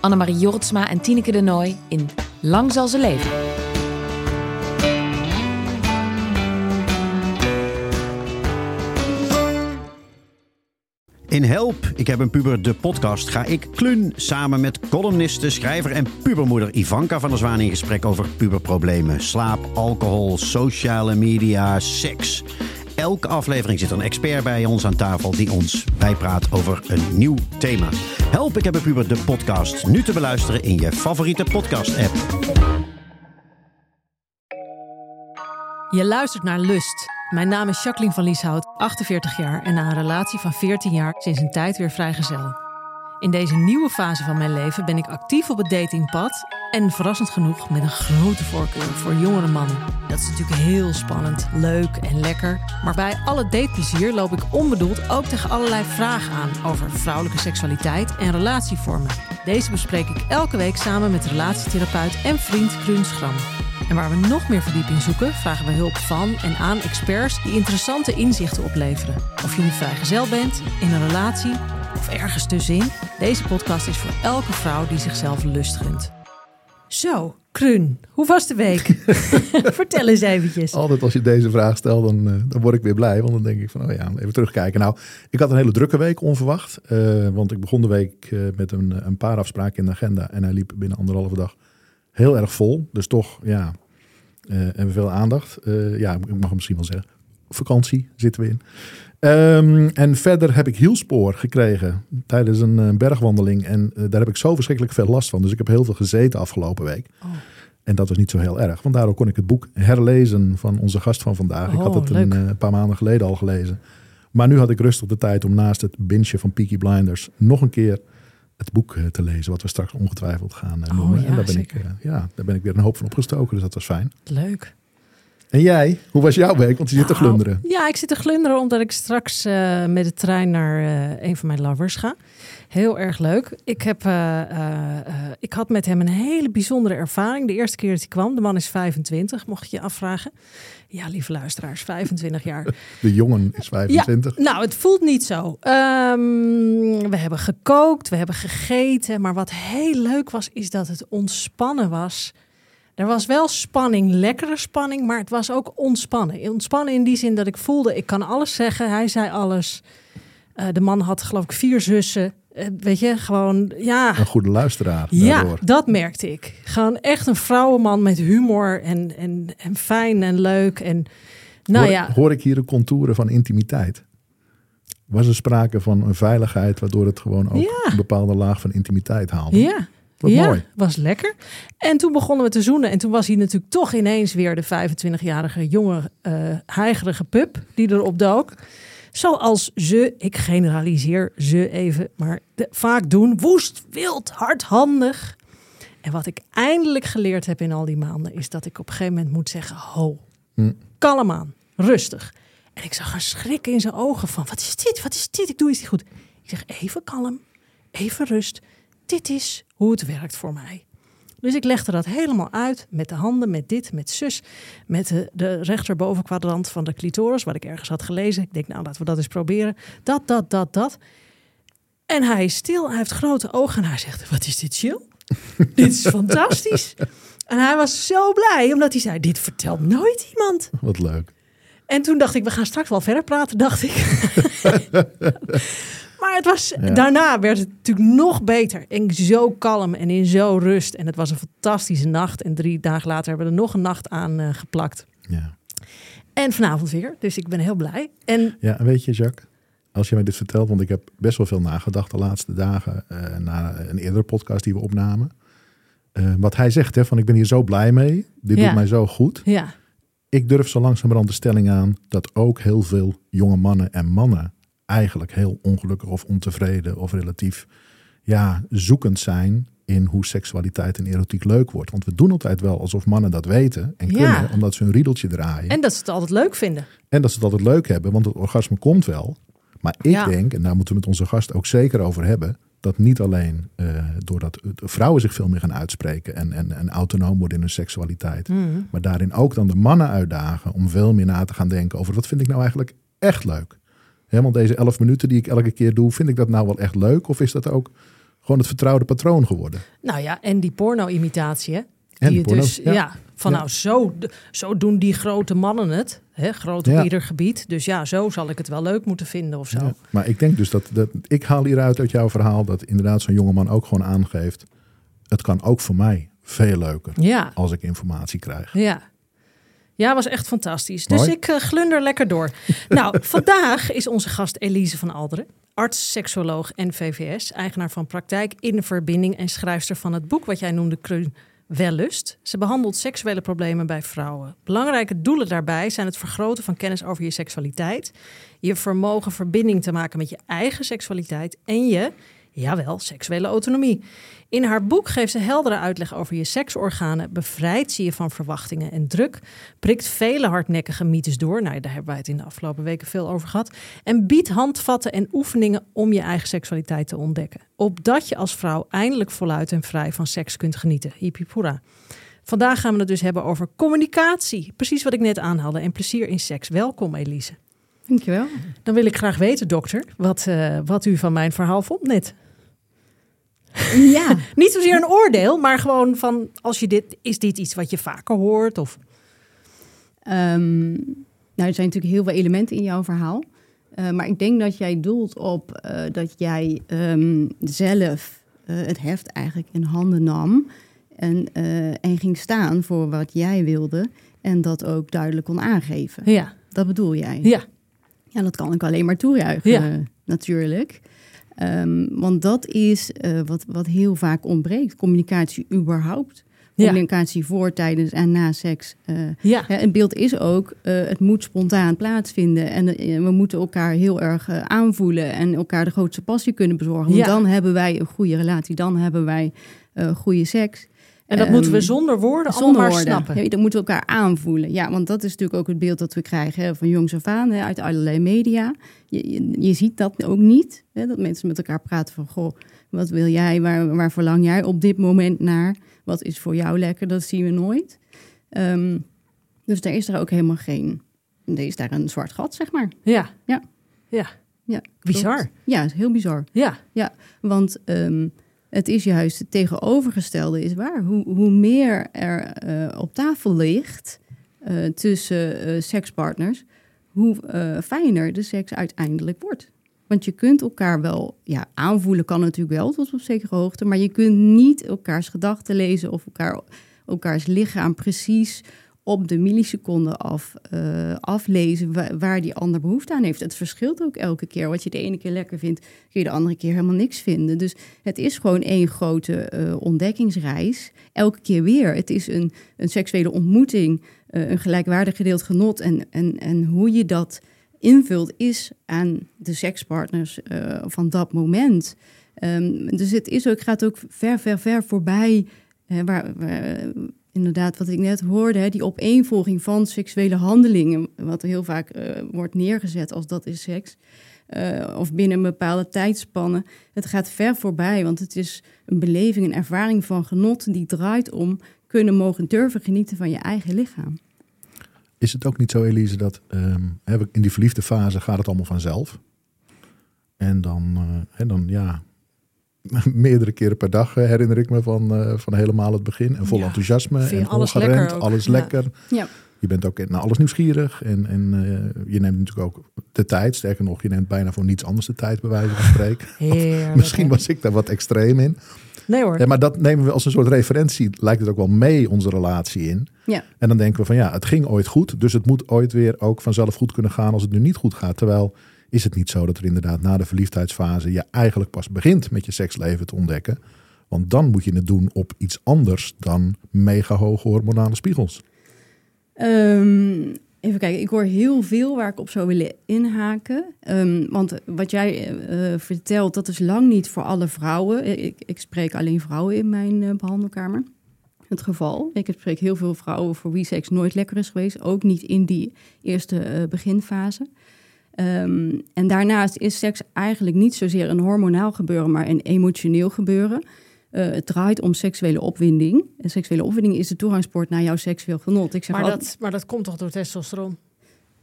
Annemarie Jortsma en Tineke de Nooi in Lang zal ze leven. In Help, ik heb een puber, de podcast, ga ik Klun samen met columniste, schrijver en pubermoeder Ivanka van der Zwaan in gesprek over puberproblemen. Slaap, alcohol, sociale media, seks. Elke aflevering zit een expert bij ons aan tafel die ons bijpraat over een nieuw thema. Help, ik heb een puber, de podcast. Nu te beluisteren in je favoriete podcast-app. Je luistert naar Lust. Mijn naam is Jacqueline van Lieshout, 48 jaar en na een relatie van 14 jaar sinds een tijd weer vrijgezel. In deze nieuwe fase van mijn leven ben ik actief op het datingpad en verrassend genoeg met een grote voorkeur voor jongere mannen. Dat is natuurlijk heel spannend, leuk en lekker. Maar bij alle dateplezier loop ik onbedoeld ook tegen allerlei vragen aan over vrouwelijke seksualiteit en relatievormen. Deze bespreek ik elke week samen met relatietherapeut en vriend Kruun Schram. En waar we nog meer verdieping zoeken, vragen we hulp van en aan experts die interessante inzichten opleveren. Of je nu vrijgezel bent, in een relatie of ergens tussenin, deze podcast is voor elke vrouw die zichzelf lust gunt. Zo, Kruun, hoe was de week? Vertel eens eventjes. Altijd als je deze vraag stelt, dan, uh, dan word ik weer blij. Want dan denk ik van, oh ja, even terugkijken. Nou, ik had een hele drukke week onverwacht. Uh, want ik begon de week uh, met een, een paar afspraken in de agenda. En hij liep binnen anderhalve dag heel erg vol. Dus toch, ja, uh, en veel aandacht. Ja, ik mag misschien wel zeggen. Vakantie zitten we in. Um, en verder heb ik hielspoor gekregen tijdens een uh, bergwandeling. En daar heb ik zo verschrikkelijk veel last van. Dus ik heb heel veel gezeten afgelopen week. Oh. En dat was niet zo heel erg. Want daardoor kon ik het boek herlezen van onze gast van vandaag. Oh, ik had het een, een paar maanden geleden al gelezen. Maar nu had ik rustig de tijd om naast het bintje van Peaky Blinders nog een keer het boek te lezen, wat we straks ongetwijfeld gaan noemen. Oh, ja, en daar ben, zeker. ik, ja, daar ben ik weer een hoop van opgestoken, dus dat was fijn. Leuk. En jij, hoe was jouw week? Want je zit te glunderen. Ja, ik zit te glunderen omdat ik straks uh, met de trein naar een van mijn lovers ga. Heel erg leuk. Ik, heb, ik had met hem een hele bijzondere ervaring. De eerste keer dat hij kwam, de man is 25, mocht je je afvragen. Ja, lieve luisteraars, 25 jaar. De jongen is 25. Ja, nou, het voelt niet zo. Um, we hebben gekookt, we hebben gegeten. Maar wat heel leuk was, is dat het ontspannen was. Er was wel spanning, lekkere spanning, maar het was ook ontspannen. Ontspannen in die zin dat ik voelde, ik kan alles zeggen. Hij zei alles. Uh, de man had geloof ik vier zussen. Uh, weet je, gewoon, ja. Een goede luisteraar. Ja, daardoor. dat merkte ik. Gewoon echt een vrouwenman met humor en, en, en fijn en leuk. En, nou hoor, ja. hoor ik hier de contouren van intimiteit? Was er sprake van een veiligheid waardoor het gewoon ook Ja. een bepaalde laag van intimiteit haalde? Ja. Wat ja, mooi. was lekker. En toen begonnen we te zoenen. En toen was hij natuurlijk toch ineens weer de 25-jarige jonge, uh, heigerige pup die erop dook. Zoals ze, ik generaliseer ze even, maar de, vaak doen. Woest, wild, hardhandig. En wat ik eindelijk geleerd heb in al die maanden, is dat ik op een gegeven moment moet zeggen: Ho, Hm. kalm aan, rustig. En ik zag een schrik in zijn ogen van: Wat is dit? Wat is dit? Ik doe iets niet goed. Ik zeg: Even kalm, even rust. Dit is hoe het werkt voor mij. Dus ik legde dat helemaal uit met de handen, met dit, met zus, met de, de rechterbovenkwadrant van de clitoris, wat ik ergens had gelezen. Ik denk, nou, laten we dat eens proberen. Dat, dat, dat, dat. En hij is stil, hij heeft grote ogen en hij zegt, wat is dit chill? dit is fantastisch. En hij was zo blij, omdat hij zei, dit vertelt nooit iemand. Wat leuk. En toen dacht ik, we gaan straks wel verder praten, dacht ik. maar het was, Ja. daarna werd het natuurlijk nog beter. En zo kalm en in zo rust. En het was een fantastische nacht. En drie dagen later hebben we er nog een nacht aan eh, geplakt. Ja. En vanavond weer. Dus ik ben heel blij. En ja, en weet je, Jacques, als je mij dit vertelt, want ik heb best wel veel nagedacht de laatste dagen eh, na een eerdere podcast die we opnamen. Eh, wat hij zegt, hè, van ik ben hier zo blij mee, dit Ja. doet mij zo goed. ja, Ik durf zo langzamerhand de stelling aan dat ook heel veel jonge mannen en mannen eigenlijk heel ongelukkig of ontevreden of relatief ja, zoekend zijn in hoe seksualiteit en erotiek leuk wordt. Want we doen altijd wel alsof mannen dat weten en Ja. kunnen, omdat ze hun riedeltje draaien. En dat ze het altijd leuk vinden. En dat ze het altijd leuk hebben, want het orgasme komt wel. Maar ik Ja. denk, en daar moeten we met onze gast ook zeker over hebben, dat niet alleen eh, doordat vrouwen zich veel meer gaan uitspreken en, en, en autonoom worden in hun seksualiteit, Mhm. maar daarin ook dan de mannen uitdagen om veel meer na te gaan denken over wat vind ik nou eigenlijk echt leuk. Hè, want deze elf minuten die ik elke keer doe, vind ik dat nou wel echt leuk? Of is dat ook gewoon het vertrouwde patroon geworden? Nou ja, en die porno-imitatie, hè? En Die dus, ja. ja. van Ja. nou, zo, zo doen die grote mannen het. Hè? Groot op Ja. ieder gebied. Dus ja, zo zal ik het wel leuk moeten vinden of zo. Maar ik denk dus dat, dat ik haal hieruit uit jouw verhaal dat inderdaad zo'n jongeman ook gewoon aangeeft. Het kan ook voor mij veel leuker Ja, als ik informatie krijg. ja. Ja, was echt fantastisch. Dus ik eh, glunder lekker door. nou, vandaag is onze gast Elise van Alderen. Arts, seksoloog en VVS. Eigenaar van Praktijk in Verbinding en schrijfster van het boek wat jij noemde Kruun Wellust. Ze behandelt seksuele problemen bij vrouwen. Belangrijke doelen daarbij zijn het vergroten van kennis over je seksualiteit. Je vermogen verbinding te maken met je eigen seksualiteit. En je, jawel, seksuele autonomie. In haar boek geeft ze heldere uitleg over je seksorganen, bevrijdt ze je van verwachtingen en druk, prikt vele hardnekkige mythes door, nou, daar hebben wij het in de afgelopen weken veel over gehad, en biedt handvatten en oefeningen om je eigen seksualiteit te ontdekken. Opdat je als vrouw eindelijk voluit en vrij van seks kunt genieten. Hippie Vandaag gaan we het dus hebben over communicatie. Precies wat ik net aanhaalde. En plezier in seks. Welkom, Elise. Dankjewel. Dan wil ik graag weten, dokter, wat, eh, wat u van mijn verhaal vond net. Ja, Niet zozeer een oordeel, maar gewoon van als je dit, is dit iets wat je vaker hoort? Of ehm, nou, er zijn natuurlijk heel veel elementen in jouw verhaal. Eh, maar ik denk dat jij doelt op eh, dat jij ehm, zelf eh, het heft eigenlijk in handen nam. En, en ging staan voor wat jij wilde. En dat ook duidelijk kon aangeven. ja, Dat bedoel jij? ja, Ja, dat kan ik alleen maar toejuichen, Ja. natuurlijk. Ehm, want dat is eh, wat, wat heel vaak ontbreekt. Communicatie überhaupt. Ja. Communicatie voor, tijdens en na seks. eh, ja, een beeld is ook, eh, het moet spontaan plaatsvinden. En we moeten elkaar heel erg aanvoelen en elkaar de grootste passie kunnen bezorgen. Want Ja. dan hebben wij een goede relatie, dan hebben wij goede seks. En dat Ehm, moeten we zonder woorden Zonder woorden. snappen. Ja, dan moeten we elkaar aanvoelen. Ja, want dat is natuurlijk ook het beeld dat we krijgen hè, van jongs af aan, hè, uit allerlei media. Je, je, je ziet dat ook niet, hè, dat mensen met elkaar praten van, goh, wat wil jij, waar, waar verlang jij op dit moment naar? Wat is voor jou lekker? Dat zien we nooit. Ehm, dus daar is er ook helemaal geen, er is daar een zwart gat, zeg maar. Ja, Ja. ja, Ja, bizar. klopt. Ja, is heel bizar. Ja, Want ehm, het is juist het tegenovergestelde is waar. Hoe, hoe meer er eh, op tafel ligt eh, tussen eh, sekspartners, hoe fijner de seks uiteindelijk wordt. Want je kunt elkaar wel ja, aanvoelen, kan natuurlijk wel tot op zekere hoogte, maar je kunt niet elkaars gedachten lezen of elkaar, elkaars lichaam precies op de milliseconde af, eh, aflezen wa- waar die ander behoefte aan heeft. Het verschilt ook elke keer. Wat je de ene keer lekker vindt, kun je de andere keer helemaal niks vinden. Dus het is gewoon één grote eh, ontdekkingsreis. Elke keer weer. Het is een, een seksuele ontmoeting, eh, een gelijkwaardig gedeeld genot. En, en, en hoe je dat invult is aan de sekspartners van dat moment. Ehm, dus het is ook, gaat ook ver, ver, ver voorbij. hè, waar, inderdaad, wat ik net hoorde, hè, die opeenvolging van seksuele handelingen, wat heel vaak eh, wordt neergezet als dat is seks, eh, of binnen een bepaalde tijdspannen. Het gaat ver voorbij, want het is een beleving, een ervaring van genot die draait om kunnen mogen durven genieten van je eigen lichaam. Is het ook niet zo, Elise, dat we- in die verliefde fase gaat het allemaal vanzelf? En dan, eh, hè, dan ja, meerdere keren per dag eh, herinner ik me van, eh, van helemaal het begin. En vol Ja, enthousiasme vind je en alles ongeremd, lekker alles Ja. lekker. Ja. Je bent ook naar alles nieuwsgierig en, en eh, je neemt natuurlijk ook de tijd. Sterker nog, je neemt bijna voor niets anders de tijd, bij wijze van spreken. heerlijk. Misschien was ik daar wat extreem in. Nee hoor. Ja, maar dat nemen we als een soort referentie, lijkt het ook wel mee onze relatie in. Ja. En dan denken we van ja, het ging ooit goed, dus het moet ooit weer ook vanzelf goed kunnen gaan als het nu niet goed gaat. Terwijl is het niet zo dat er inderdaad na de verliefdheidsfase je eigenlijk pas begint met je seksleven te ontdekken. Want dan moet je het doen op iets anders dan mega hoge hormonale spiegels. Ehm, Even kijken, ik hoor heel veel waar ik op zou willen inhaken. Um, want wat jij uh, vertelt, dat is lang niet voor alle vrouwen. Ik, ik spreek alleen vrouwen in mijn uh, behandelkamer. Het geval. Ik spreek heel veel vrouwen voor wie seks nooit lekker is geweest. Ook niet in die eerste beginfase. Um, en daarnaast is seks eigenlijk niet zozeer een hormonaal gebeuren, maar een emotioneel gebeuren. Uh, het draait om seksuele opwinding. En seksuele opwinding is de toegangspoort naar jouw seksueel genot. Ik zeg maar, dat, maar dat komt toch door testosteron?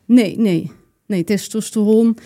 Nee, nee. Nee, testosteron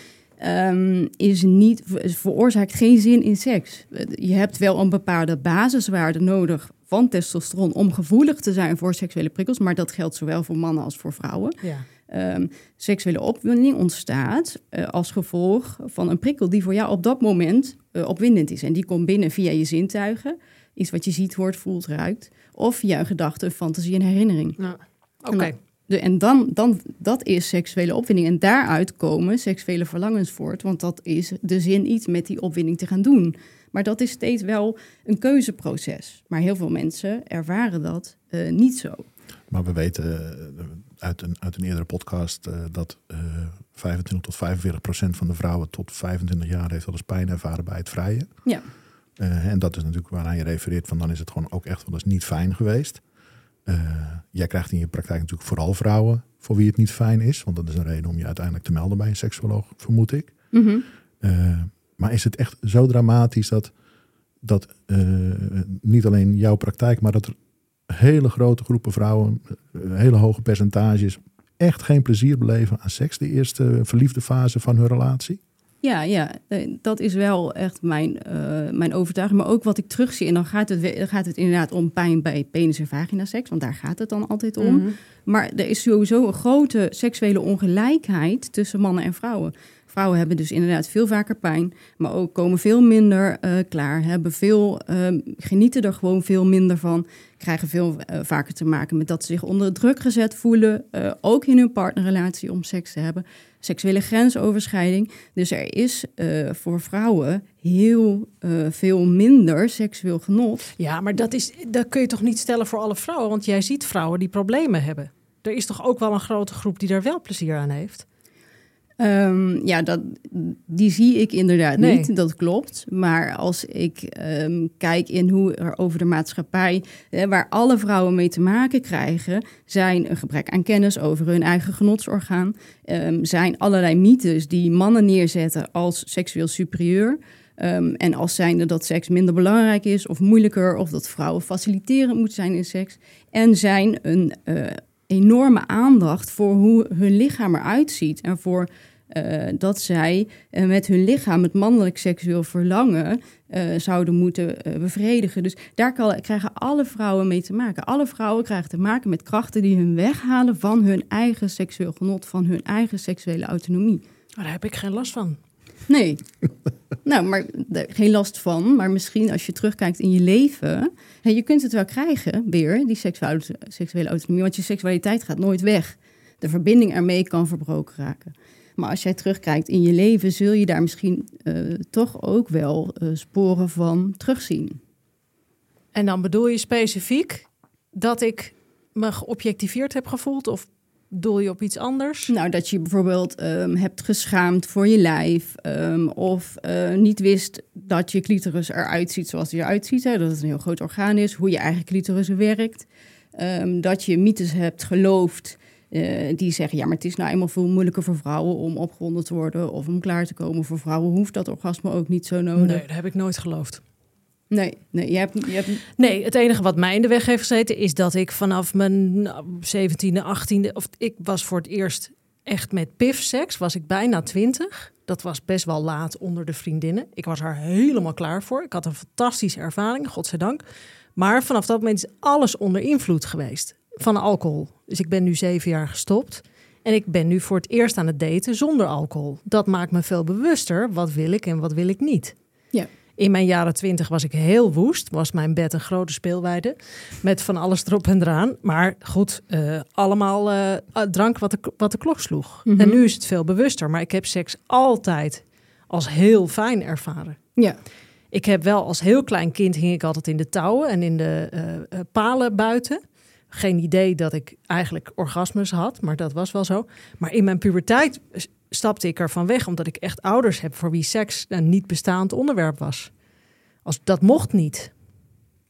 um, is niet, veroorzaakt geen zin in seks. Je hebt wel een bepaalde basiswaarde nodig van testosteron om gevoelig te zijn voor seksuele prikkels. Maar dat geldt zowel voor mannen als voor vrouwen. Ja. Um, seksuele opwinding ontstaat uh, als gevolg van een prikkel die voor jou op dat moment uh, opwindend is. En die komt binnen via je zintuigen, iets wat je ziet, hoort, voelt, ruikt. Of via een gedachte, fantasie en herinnering. Ja. Oké. En dan, dan, dat is seksuele opwinding. En daaruit komen seksuele verlangens voort. Want dat is de zin iets met die opwinding te gaan doen. Maar dat is steeds wel een keuzeproces. Maar heel veel mensen ervaren dat uh, niet zo. Maar we weten uit, een, uit een eerdere podcast uh, dat 25 tot 45 procent van de vrouwen tot 25 jaar heeft wel eens pijn ervaren bij het vrije. Ja. en dat is natuurlijk waaraan je refereert van dan is het gewoon ook echt wel eens niet fijn geweest. jij krijgt in je praktijk natuurlijk vooral vrouwen voor wie het niet fijn is. Want dat is een reden om je uiteindelijk te melden bij een seksuoloog, vermoed ik. Mm -hmm. Maar is het echt zo dramatisch dat, dat niet alleen jouw praktijk, maar dat er hele grote groepen vrouwen, uh, hele hoge percentages, echt geen plezier beleven aan seks, de eerste verliefde fase van hun relatie? Ja, ja, dat is wel echt mijn, uh, mijn overtuiging. Maar ook wat ik terugzie. En dan gaat het, dan gaat het inderdaad om pijn bij penis- en vagina-seks. Want daar gaat het dan altijd om. Mm -hmm. Maar er is sowieso een grote seksuele ongelijkheid tussen mannen en vrouwen. Vrouwen hebben dus inderdaad veel vaker pijn, maar ook komen veel minder uh, klaar, hebben veel, uh, genieten er gewoon veel minder van, krijgen veel uh, vaker te maken met dat ze zich onder druk gezet voelen, eh, ook in hun partnerrelatie om seks te hebben, seksuele grensoverschrijding. Dus er is voor vrouwen heel veel minder seksueel genot. Ja, maar dat, is, dat kun je toch niet stellen voor alle vrouwen, want jij ziet vrouwen die problemen hebben. Er is toch ook wel een grote groep die daar wel plezier aan heeft? Um, ja, dat, die zie ik inderdaad nee. niet, dat klopt. Maar als ik um, kijk in hoe er over de maatschappij, hè, waar alle vrouwen mee te maken krijgen, zijn een gebrek aan kennis over hun eigen genotsorgaan, um, zijn allerlei mythes die mannen neerzetten als seksueel superieur. En als zijnde dat seks minder belangrijk is of moeilijker, of dat vrouwen faciliterend moeten zijn in seks. En zijn een uh, enorme aandacht voor hoe hun lichaam eruit ziet en voor uh, dat zij uh, met hun lichaam het mannelijk seksueel verlangen uh, zouden moeten bevredigen. Dus daar kan, krijgen alle vrouwen mee te maken. Alle vrouwen krijgen te maken met krachten die hun weghalen van hun eigen seksueel genot, van hun eigen seksuele autonomie. Maar daar heb ik geen last van. Nee. nou, maar geen last van. Maar misschien als je terugkijkt in je leven. Hè, je kunt het wel krijgen, weer, die seksuele, seksuele autonomie. Want je seksualiteit gaat nooit weg. De verbinding ermee kan verbroken raken. Maar als jij terugkijkt in je leven, zul je daar misschien uh, toch ook wel uh, sporen van terugzien. En dan bedoel je specifiek dat ik me geobjectiveerd heb gevoeld? Of doel je op iets anders? Nou, dat je bijvoorbeeld um, hebt geschaamd voor je lijf. Um, of uh, niet wist dat je clitoris eruit ziet zoals die eruit ziet. Hè, dat het een heel groot orgaan is. Hoe je eigen clitoris werkt. Um, dat je mythes hebt geloofd. Uh, die zeggen, ja, maar het is nou eenmaal veel moeilijker voor vrouwen om opgewonden te worden of om klaar te komen. Voor vrouwen hoeft dat orgasme ook niet zo nodig. Nee, dat heb ik nooit geloofd. Nee, nee, je hebt, je hebt... nee, het enige wat mij in de weg heeft gezeten is dat ik vanaf mijn 17e, 18e, of ik was voor het eerst echt met pifseks, was ik bijna 20. Dat was best wel laat onder de vriendinnen. Ik was er helemaal klaar voor. Ik had een fantastische ervaring, godzijdank. Maar vanaf dat moment is alles onder invloed geweest van alcohol. Dus ik ben nu zeven jaar gestopt. En ik ben nu voor het eerst aan het daten zonder alcohol. Dat maakt me veel bewuster. Wat wil ik en wat wil ik niet? Ja. In mijn jaren twintig was ik heel woest. Was mijn bed een grote speelweide. Met van alles erop en eraan. Maar goed, uh, allemaal uh, drank wat de, wat de klok sloeg. Mhm. En nu is het veel bewuster. Maar ik heb seks altijd als heel fijn ervaren. Ja. Ik heb wel als heel klein kind hing ik altijd in de touwen en in de uh, palen buiten geen idee dat ik eigenlijk orgasmes had, maar dat was wel zo. Maar in mijn puberteit stapte ik ervan weg, omdat ik echt ouders heb voor wie seks een niet bestaand onderwerp was. Als, dat mocht niet.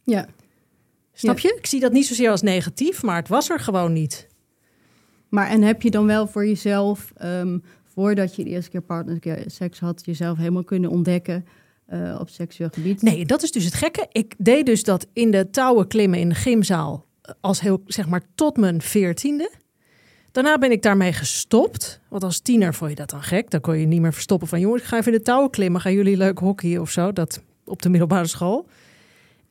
Ja. Snap je? Ik zie dat niet zozeer als negatief, maar het was er gewoon niet. Maar en heb je dan wel voor jezelf, ehm, voordat je de eerste keer partnerseks had, jezelf helemaal kunnen ontdekken eh, op seksueel gebied? Nee, dat is dus het gekke. Ik deed dus dat in de touwen klimmen in de gymzaal als heel, zeg maar, tot mijn veertiende. Daarna ben ik daarmee gestopt. Want als tiener vond je dat dan gek. Dan kon je niet meer verstoppen van... jongens, ik ga even in de touwen klimmen. Gaan jullie leuk hockeyen of zo? Dat op de middelbare school.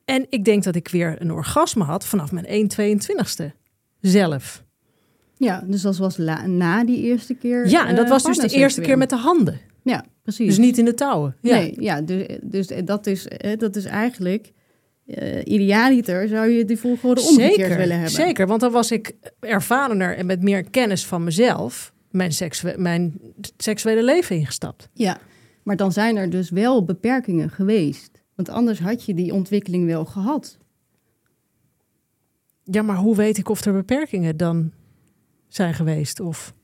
En ik denk dat ik weer een orgasme had vanaf mijn 1,22ste. Zelf. Ja, dus dat was la- na die eerste keer. Ja, en dat eh, was dus de eerste keer met de handen. Ja, precies. Dus niet in de touwen. Ja. Nee, ja, dus, dus dat, is, eh, dat is eigenlijk. Eh idealiter zou je die volgorde omgekeerd Zeker, willen hebben. Zeker, want dan was ik ervarener en met meer kennis van mezelf mijn, seksu mijn seksuele leven ingestapt. Ja, maar dan zijn er dus wel beperkingen geweest. Want anders had je die ontwikkeling wel gehad. Ja, maar hoe weet ik of er beperkingen dan zijn geweest? Of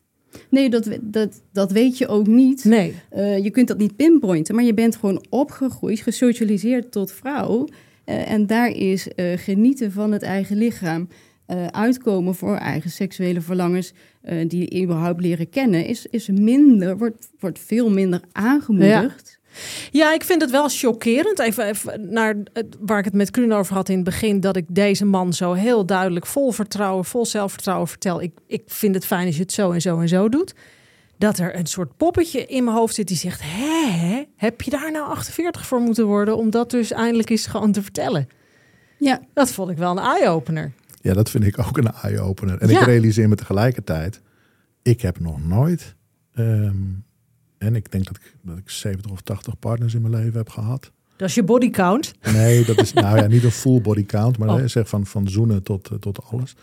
Nee, dat, dat, dat weet je ook niet. nee? Eh, je kunt dat niet pinpointen, maar je bent gewoon opgegroeid, gesocialiseerd tot vrouw. Eh, en daar is eh, genieten van het eigen lichaam, eh, uitkomen voor eigen seksuele verlangens, die überhaupt leren kennen, is, is minder, wordt, wordt veel minder aangemoedigd. Ja, ik vind het wel chockerend. Even, naar waar ik het met Kluun over had in het begin, dat ik deze man zo heel duidelijk vol vertrouwen, vol zelfvertrouwen vertel. Ik, ik vind het fijn als je het zo en zo en zo doet. Dat er een soort poppetje in mijn hoofd zit die zegt: Hé, heb je daar nou 48 voor moeten worden om dat dus eindelijk eens gewoon te vertellen? Ja, Dat vond ik wel een eye-opener. Ja, dat vind ik ook een eye-opener. En Ja. ik realiseer me tegelijkertijd, ik heb nog nooit, ehm, en ik denk dat ik, dat ik 70 of 80 partners in mijn leven heb gehad. Dat is je body count. Nee, dat is nou ja, niet een full body count, maar Oh. zeg van, van zoenen tot, eh, tot alles.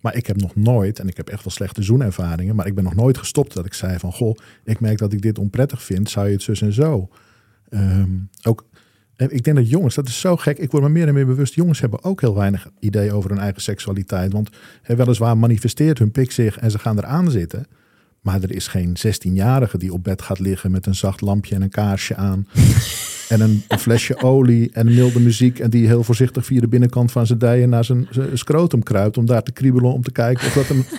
Maar ik heb nog nooit, en ik heb echt wel slechte zoenervaringen, maar ik ben nog nooit gestopt dat ik zei van, goh, ik merk dat ik dit onprettig vind, zou je het zus en zo? Ehm, ook, eh, ik denk dat jongens, dat is zo gek, ik word me meer en meer bewust, jongens hebben ook heel weinig idee over hun eigen seksualiteit. Want hè, weliswaar manifesteert hun pik zich en ze gaan eraan zitten. Maar er is geen 16-jarige die op bed gaat liggen met een zacht lampje en een kaarsje aan. En een, een flesje olie en milde muziek. En die heel voorzichtig via de binnenkant van zijn dijen naar zijn, zijn scrotum kruipt. Om daar te kriebelen om te kijken of dat hem...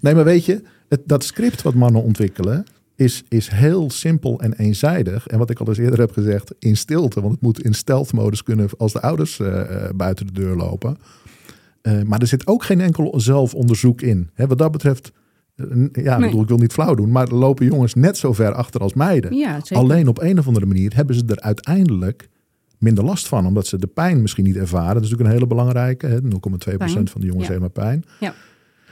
Nee, maar weet je, het, dat script wat mannen ontwikkelen is, is heel simpel en eenzijdig. En wat ik al eens eerder heb gezegd, in stilte. Want het moet in stealth-modus kunnen als de ouders eh, eh, buiten de deur lopen. Eh, maar er zit ook geen enkel zelfonderzoek in. Wat dat betreft, ja, Nee. bedoel, ik wil niet flauw doen, maar lopen jongens net zo ver achter als meiden. ja. Alleen op een of andere manier hebben ze er uiteindelijk minder last van, omdat ze de pijn misschien niet ervaren. Dat is natuurlijk een hele belangrijke. hè, 0,2% Pijn. van de jongens Ja. heeft maar pijn.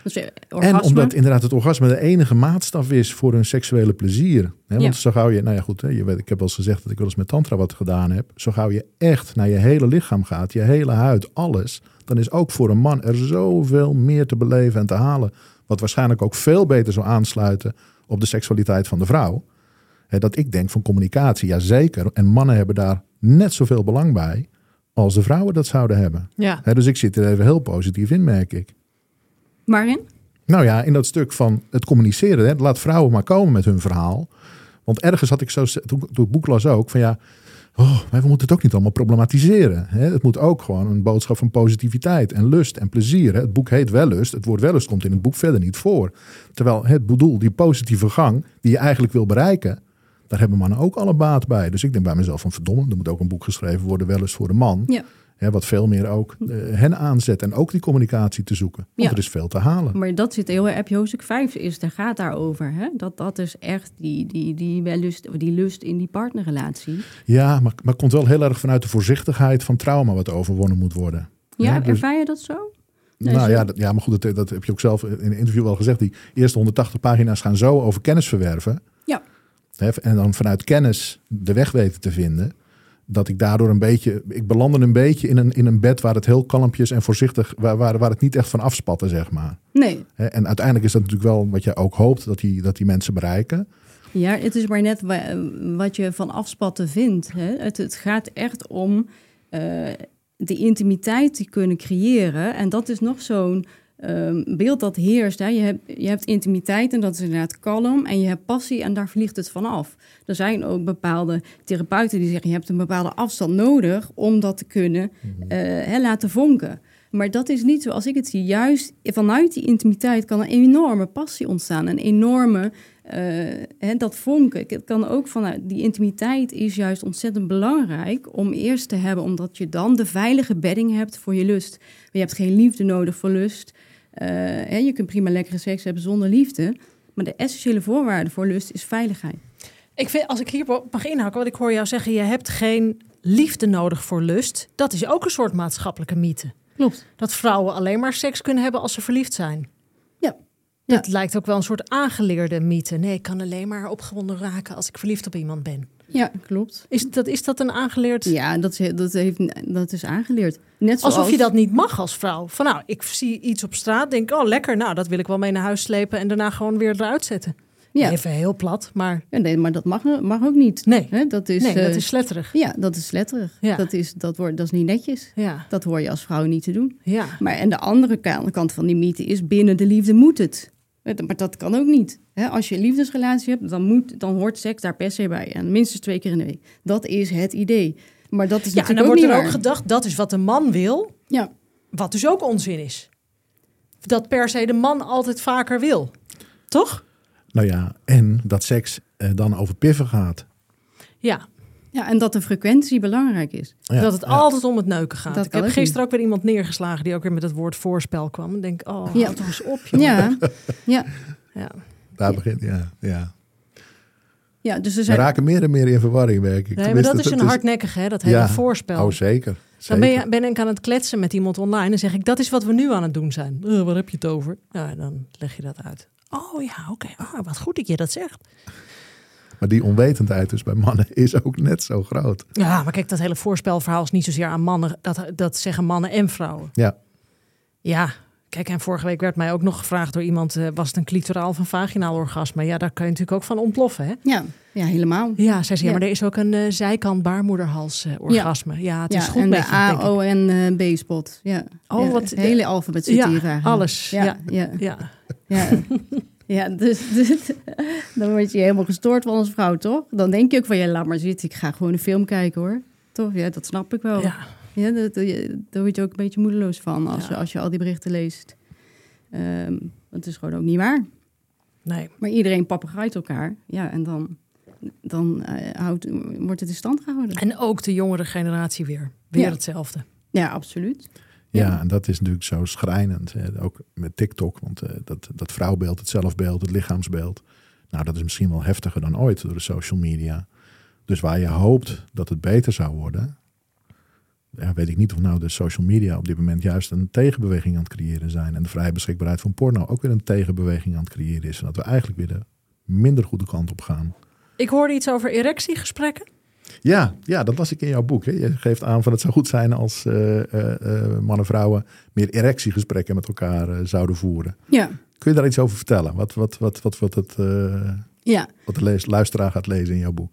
Dus, eh, En omdat inderdaad het orgasme de enige maatstaf is voor hun seksuele plezier. Hè? Want Ja. zo gauw je, nou ja goed, hè, je weet, ik heb wel eens gezegd dat ik wel eens met tantra wat gedaan heb. Zo gauw je echt naar je hele lichaam gaat, je hele huid, alles. Dan is ook voor een man er zoveel meer te beleven en te halen. Wat waarschijnlijk ook veel beter zou aansluiten op de seksualiteit van de vrouw. Hè, dat ik denk van communicatie, ja zeker. En mannen hebben daar net zoveel belang bij als de vrouwen dat zouden hebben. Ja. Dus ik zit er even heel positief in, merk ik. Waarin? Nou ja, in dat stuk van het communiceren. Hè, laat vrouwen maar komen met hun verhaal. Want ergens had ik zo, toen, toen het boek las ook, van ja, oh, we moeten het ook niet allemaal problematiseren. Hè. Het moet ook gewoon een boodschap van positiviteit en lust en plezier. Het boek heet Wellust. Het woord wellust komt in het boek verder niet voor. Terwijl het bedoel, die positieve gang die je eigenlijk wil bereiken, daar hebben mannen ook alle baat bij. Dus ik denk bij mezelf van verdomme, er moet ook een boek geschreven worden, Wellust voor de man. Ja. Hè, wat veel meer ook eh, hen aanzet en ook die communicatie te zoeken. Want Ja. er is veel te halen. Maar dat zit heel erg, hoofdstuk 5 is, daar gaat daarover. Hè? Dat, dat is echt die, die, die, wellust, die lust in die partnerrelatie. Ja, maar, maar komt wel heel erg vanuit de voorzichtigheid van trauma wat overwonnen moet worden. Ja, Ja, dus- ervaar je dat zo? Nee, nou zo- ja, dat, ja, maar goed, dat, dat heb je ook zelf in een interview al gezegd. Die eerste 180 pagina's gaan zo over kennis verwerven. En dan vanuit kennis de weg weten te vinden. Dat ik daardoor een beetje, ik belandde een beetje in een, in een bed waar het heel kalmpjes en voorzichtig, waar, waar, waar het niet echt van afspatte, zeg maar. Nee. Hè, En uiteindelijk is dat natuurlijk wel wat je ook hoopt dat die, dat die mensen bereiken. Ja, het is maar net wa- wat je van afspatten vindt. Hè? Het, het gaat echt om eh die intimiteit te kunnen creëren. En dat is nog zo'n ehm, beeld dat heerst. Hè. Je, hebt, je hebt intimiteit en dat is inderdaad kalm. En je hebt passie en daar vliegt het vanaf. Er zijn ook bepaalde therapeuten die zeggen... je hebt een bepaalde afstand nodig om dat te kunnen eh, hè, laten vonken. Maar dat is niet zoals ik het zie. Juist vanuit die intimiteit kan een enorme passie ontstaan. Een enorme, eh, hè, dat vonken. Het kan ook vanuit die intimiteit is juist ontzettend belangrijk om eerst te hebben, omdat je dan de veilige bedding hebt voor je lust. Je hebt geen liefde nodig voor lust. Eh, hè, je kunt prima lekkere seks hebben zonder liefde. Maar de essentiële voorwaarde voor lust is veiligheid. Ik vind, als ik hier mag inhaken, wat ik hoor jou zeggen, je hebt geen liefde nodig voor lust. Dat is ook een soort maatschappelijke mythe. Klopt. Dat vrouwen alleen maar seks kunnen hebben als ze verliefd zijn. Ja. Dat lijkt ook wel een soort aangeleerde mythe. Nee, ik kan alleen maar opgewonden raken als ik verliefd op iemand ben. Ja, klopt. Is dat, is dat een aangeleerd... Ja, dat is, dat, heeft, dat is aangeleerd. Net zoals... Alsof je dat niet mag als vrouw. Van nou, ik zie iets op straat, denk oh lekker, nou dat wil ik wel mee naar huis slepen en daarna gewoon weer eruit zetten. Ja. Even heel plat, maar... Ja, nee, maar dat mag, mag ook niet. Nee, dat is, nee, dat eh, is sletterig. Ja, dat is letterig. Ja. Dat, is, dat, wordt, dat is niet netjes. Ja, Dat hoor je als vrouw niet te doen. ja. Maar en de andere ka- kant van die mythe is binnen de liefde moet het. Hè, Maar dat kan ook niet. Hè, Als je een liefdesrelatie hebt, dan, moet, dan hoort seks daar per se bij. En minstens twee keer in de week. Dat is het idee. Maar dat is Ja, en natuurlijk dan ook wordt niet er waar. ook gedacht, dat is wat de man wil, Ja, wat dus ook onzin is. Dat per se de man altijd vaker wil. Toch? Nou ja, en dat seks eh, dan over piffen gaat. Ja, ja, en dat de frequentie belangrijk is. Ja, dat het ja. altijd om het neuken gaat. Dat ik heb gisteren ook weer iemand neergeslagen die ook weer met het woord voorspel kwam. En denk, oh, Ja. toch eens op, joh. Ja, ja, Ja. Daar begint, ja. ja. ja dus er We zijn... raken meer en meer in verwarring, merk ik. Nee, maar dat is een hardnekkig, hè? Dat hele Ja. voorspel. Oh, zeker. Dan ben, je, ben ik aan het kletsen met iemand online en zeg ik, dat is wat we nu aan het doen zijn. Eh, waar heb je het over? Nou, dan leg je dat uit. Oh ja, oké. Ah, wat goed dat je dat zegt. Maar die onwetendheid dus bij mannen is ook net zo groot. Ja, maar kijk, dat hele voorspelverhaal is niet zozeer aan mannen. Dat, dat zeggen mannen en vrouwen. Ja, Ja, kijk, en vorige week werd mij ook nog gevraagd door iemand... eh, was het een clitoraal of een vaginaal orgasme? Ja, daar kan je natuurlijk ook van ontploffen, hè? Ja, ja, helemaal. Ja, zei ze, ja, Ja. maar er is ook een eh, zijkant baarmoederhals eh, orgasme. Ja. het is ja, goed en met de. A, O en eh, B-spot. Ja. Oh, Ja, wat- Het hele alfabet zit Ja, hier eigenlijk. alles, Ja, ja. ja. Ja, dus, dus dan word je helemaal gestoord van als vrouw, toch? Dan denk je ook van, ja, laat maar zitten. Ik ga gewoon een film kijken, hoor. Toch? Ja, dat snap ik wel. Ja. ja. daar word je ook een beetje moedeloos van als, Ja. als je al die berichten leest. Ehm het is gewoon ook niet waar. nee. Maar iedereen papegaait elkaar. Ja, en dan, dan eh, houdt, wordt het in stand gehouden. En ook de jongere generatie weer. Weer Ja. hetzelfde. Ja, absoluut. Ja. En dat is natuurlijk zo schrijnend. Hè. Ook met TikTok, want eh, dat, dat vrouwbeeld, het zelfbeeld, het lichaamsbeeld. Nou, dat is misschien wel heftiger dan ooit door de social media. Dus waar je hoopt dat het beter zou worden... Ja, weet ik niet of nou de social media op dit moment juist een tegenbeweging aan het creëren zijn. En de vrije beschikbaarheid van porno ook weer een tegenbeweging aan het creëren is. En dat we eigenlijk weer de minder goede kant op gaan. Ik hoorde iets over erectiegesprekken. Ja, ja, dat las ik in jouw boek. Hè. Je geeft aan van het zou goed zijn als eh, eh, eh, mannen en vrouwen meer erectiegesprekken met elkaar zouden voeren. Ja, Kun je daar iets over vertellen? Wat, wat, wat, wat, wat, het, ja. wat de lees, luisteraar gaat lezen in jouw boek?